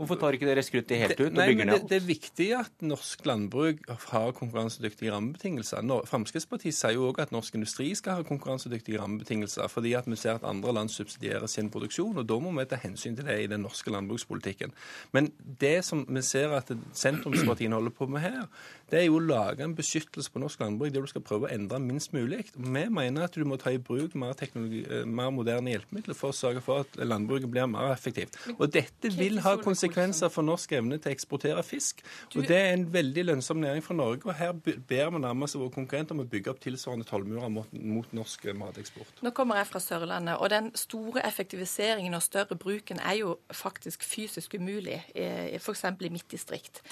Hvorfor tar ikke dere skruttet helt ut og Nei, bygger ned alt? Det, det er viktig at norsk landbruk har konkurransedyktige rammebetingelser. Fremskrittspartiet sier jo òg at norsk industri skal ha konkurransedyktige rammebetingelser, fordi at vi ser at andre land subsidierer sin produksjon, og da må vi ta hensyn til det i den norske landbrukspolitikken. Men det som vi ser at sentrumspartiene holder på med her, det er jo å lage en beskyttelse på norsk landbruk der du skal prøve å endre minst mulig. Vi mener at du må ta i bruk mer, eh, mer moderne hjelpemidler for å sørge for at landbruket blir mer effektivt. Og dette vil ha konsekvenser konsekvenser for norsk evne til å eksportere fisk. Og Det er en veldig lønnsom næring for Norge. og Her ber vi nærmest våre konkurrenter om å bygge opp tilsvarende tollmurer mot, mot norsk mateksport. Nå kommer jeg fra Sørlandet, og den store effektiviseringen og større bruken er jo faktisk fysisk umulig, f.eks. i mitt distrikt.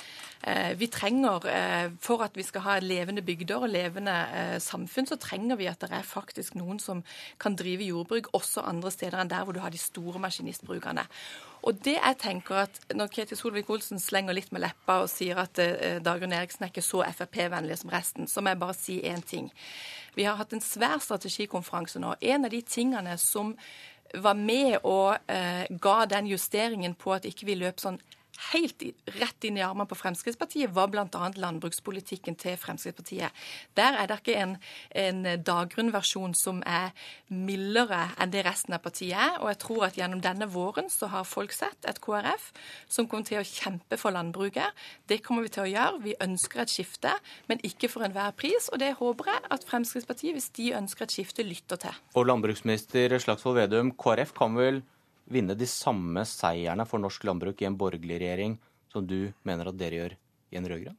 Eh, vi trenger, eh, For at vi skal ha levende bygder og levende eh, samfunn, så trenger vi at det er faktisk noen som kan drive jordbruk også andre steder enn der hvor du har de store maskinistbrukene. Og det jeg tenker at Når Ketil Solvik-Olsen slenger litt med leppa og sier at eh, Dagrun Eriksen er ikke så Frp-vennlig som resten, så må jeg bare si én ting. Vi har hatt en svær strategikonferanse nå. En av de tingene som var med og eh, ga den justeringen på at ikke vi løp sånn helt rett inn i armene på Fremskrittspartiet, var bl.a. landbrukspolitikken til Fremskrittspartiet. Der er det ikke en, en Dagrun-versjon som er mildere enn det resten av partiet er. Og jeg tror at gjennom denne våren så har folk sett et KrF som kommer til å kjempe for landbruket. Det kommer vi til å gjøre. Vi ønsker et skifte, men ikke for enhver pris. Og det håper jeg at Fremskrittspartiet, hvis de ønsker et skifte, lytter til. Og landbruksminister Slagsvold Vedum, KrF kan vel vinne de samme seierne for norsk landbruk i en borgerlig regjering som du mener at dere gjør i en rød-grønn?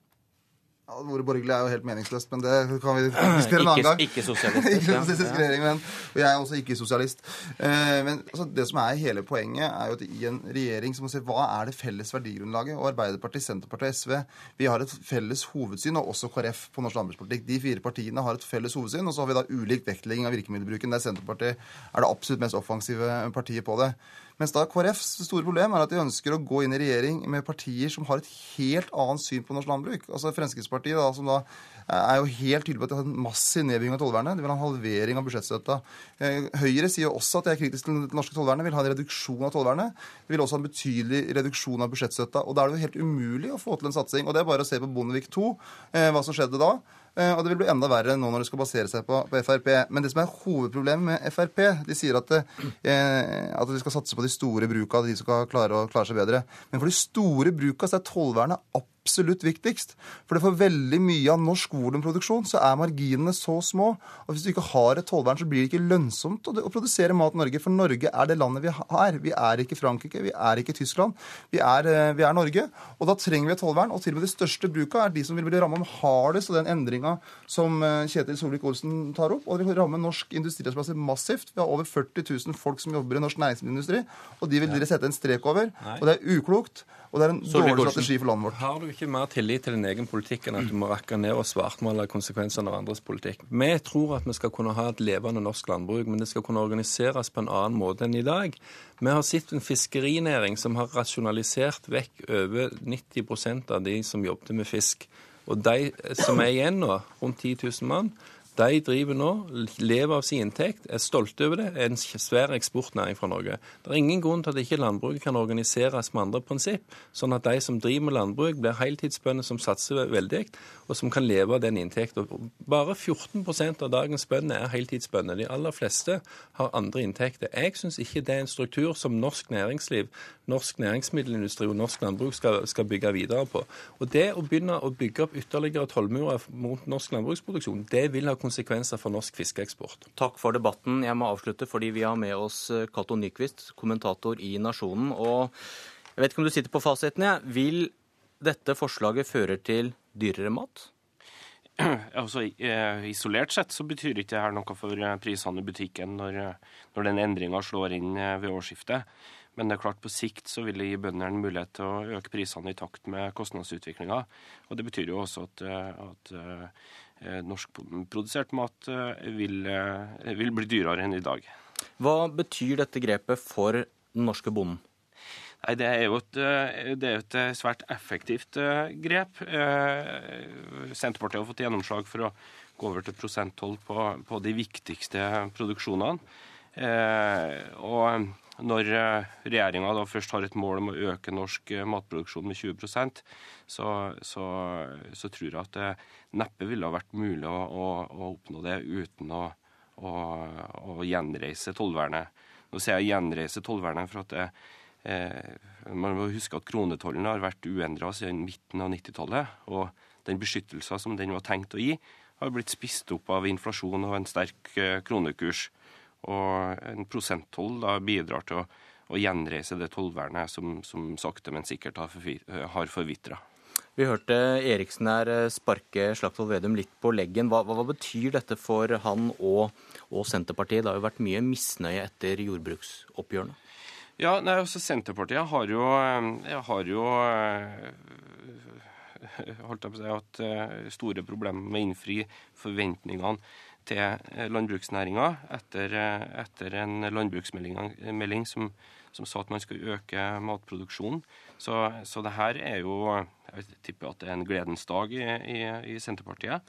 Ja, Ordet borgerlig er jo helt meningsløst, men det kan vi <clears throat> diskutere en annen gang. Ikke <laughs> sosialistisk. ikke sosialistisk regjering, men og jeg er også ikke sosialist. Eh, men altså, det som er hele poenget, er jo at i en regjering så må se hva er det felles verdigrunnlaget. Og Arbeiderpartiet, Senterpartiet og SV vi har et felles hovedsyn, og også KrF på norsk landbrukspolitikk. De fire partiene har et felles hovedsyn, og så har vi da ulik vektlegging av virkemiddelbruken, der Senterpartiet er det absolutt mest offensive partiet på det. Mens da KrFs store problem er at de ønsker å gå inn i regjering med partier som har et helt annet syn på norsk landbruk. Altså Fremskrittspartiet, da, som da er jo helt tydelig på at de har en massiv nedbygging av tollvernet. De vil ha en halvering av budsjettstøtta. Eh, Høyre sier også at de er kritiske til det norske tollvernet, vil ha en reduksjon av tollvernet. De vil også ha en betydelig reduksjon av budsjettstøtta. Og da er det jo helt umulig å få til en satsing. Og det er bare å se på Bondevik II, eh, hva som skjedde da. Eh, og det vil bli enda verre nå når det skal basere seg på, på Frp. Men det som er hovedproblemet med Frp, de sier at, eh, at de skal satse på de store bruka, de som skal klare, å, klare seg bedre. Men for de store bruka så er tollvernet absolutt viktigst. For det for veldig mye av norsk volumproduksjon så er marginene så små. Og hvis du ikke har et tollvern, så blir det ikke lønnsomt å, produsere mat i Norge. For Norge er det landet vi er. Vi er ikke Frankrike, vi er ikke Tyskland. Vi er, eh, vi er Norge. Og da trenger vi et tollvern. Og til og med de største bruka er de som vil bli ramma hardest av den endringa som eh, Kjetil Solvik-Olsen tar opp. Og det vil ramme norsk industriarbeidsplasser massivt. Vi har over 40 000 folk som jobber i norsk næringsmiddelindustri, og de vil dere sette en strek over. Og det er uklokt. Og det er en dårlig strategi for landet vårt. Har du ikke mer tillit til din egen politikk enn at du må rakke ned og svartmale konsekvensene av andres politikk? Vi tror at vi skal kunne ha et levende norsk landbruk, men det skal kunne organiseres på en annen måte enn i dag. Vi har sett en fiskerinæring som har rasjonalisert vekk over 90% av de som jobbet med fisk. Og de som er igjen nå, rundt 10 000 mann, De driver nå, lever av sin inntekt, er stolte over det, er en svær eksportnæring fra Norge. Det er ingen grunn til at ikke landbruket kan organiseres med andre prinsipp, sånn at de som driver med landbruk, blir heltidsbønder som satser veldig, og som kan leve av den inntekten. Bare 14% av dagens bønder er heltidsbønder. De aller fleste har andre inntekter. Jeg syns ikke det er en struktur som norsk næringsliv, norsk næringsmiddelindustri og norsk landbruk skal, skal bygge videre på. Og det å begynne å bygge opp ytterligere tollmurer mot norsk landbruksproduksjon, det vil ha konsekvenser for norsk fiskeeksport. Takk for debatten. Jeg må avslutte fordi vi har med oss eh, Cato Nyquist, kommentator i Nasjonen. Og jeg vet ikke om du sitter på fasiten. Ja. Vil dette forslaget føre til dyrere mat? <clears throat> Altså, eh, Isolert sett så betyr ikke det her noe for eh, prisene i butikken når, når den endringa slår inn ved årsskiftet. Men det er klart på sikt så vil det gi bøndene mulighet til å øke prisene i takt med kostnadsutviklinga. Og det betyr jo også at, at norskprodusert mat eh, vil, eh, vil bli dyrere enn i dag. Hva betyr dette grepet for den norske bonden? Nei, det er, jo et, det er et svært effektivt grep. Senterpartiet har fått gjennomslag for å gå over til prosenttoll på, på de viktigste produksjonene. Og når eh, regjeringa først har et mål om å øke norsk eh, matproduksjon med 20 så, så, så tror jeg at det neppe ville ha vært mulig å, å, å oppnå det uten å, å, gjenreise tollvernet. Nå sier jeg gjenreise tollvernet for at det, eh, man må huske at kronetollen har vært uendra siden midten av 90-tallet. Og den beskyttelsen som den var tenkt å gi, har blitt spist opp av inflasjon og en sterk eh, kronekurs. Og en prosenttoll bidrar til å, å gjenreise det tollvernet som, som, sakte, men sikkert har forvitra. Vi hørte Eriksen her eh, sparke Slagsvold Vedum litt på leggen. Hva, hva, betyr dette for han og, og, Senterpartiet? Det har jo vært mye misnøye etter jordbruksoppgjørene. Ja, nei, også Senterpartiet har jo, eh, har jo eh, <laughs> holdt jeg på å si, hatt store problemer med å innfri forventningene til eh, landbruksnæringa etter, eh, etter, en landbruksmelding som, som, sa at man skulle øke matproduksjonen. Så, så det her er jo Jeg tipper at det er en gledens dag i, i, i Senterpartiet.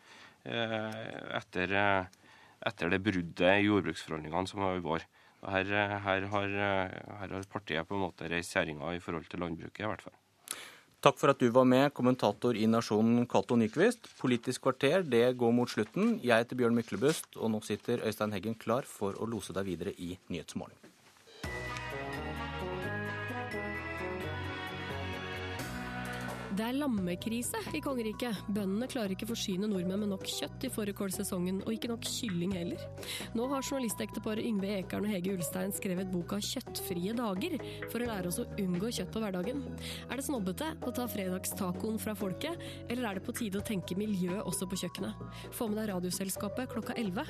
Eh, etter, etter, det bruddet i jordbruksforhandlingene som var i vår. Her, her, har, her, har, partiet på en måte reist kjerringa i forhold til landbruket, i hvert fall. Takk for at du var med, kommentator i Nasjonen Cato Nyquist. Politisk kvarter det går mot slutten. Jeg heter Bjørn Myklebust, og nå sitter Øystein Heggen klar for å lose deg videre i Nyhetsmorgen. Det er lammekrise i kongeriket. Bøndene klarer ikke forsyne nordmenn med nok kjøtt i fårikålsesongen, og ikke nok kylling heller. Nå har journalistekteparet Yngve Ekern og Hege Ulstein skrevet boka 'Kjøttfrie dager' for å lære oss å unngå kjøtt på hverdagen. Er det snobbete å ta fredagstacoen fra folket, eller er det på tide å tenke miljø også på kjøkkenet? Få med deg Radioselskapet klokka 11.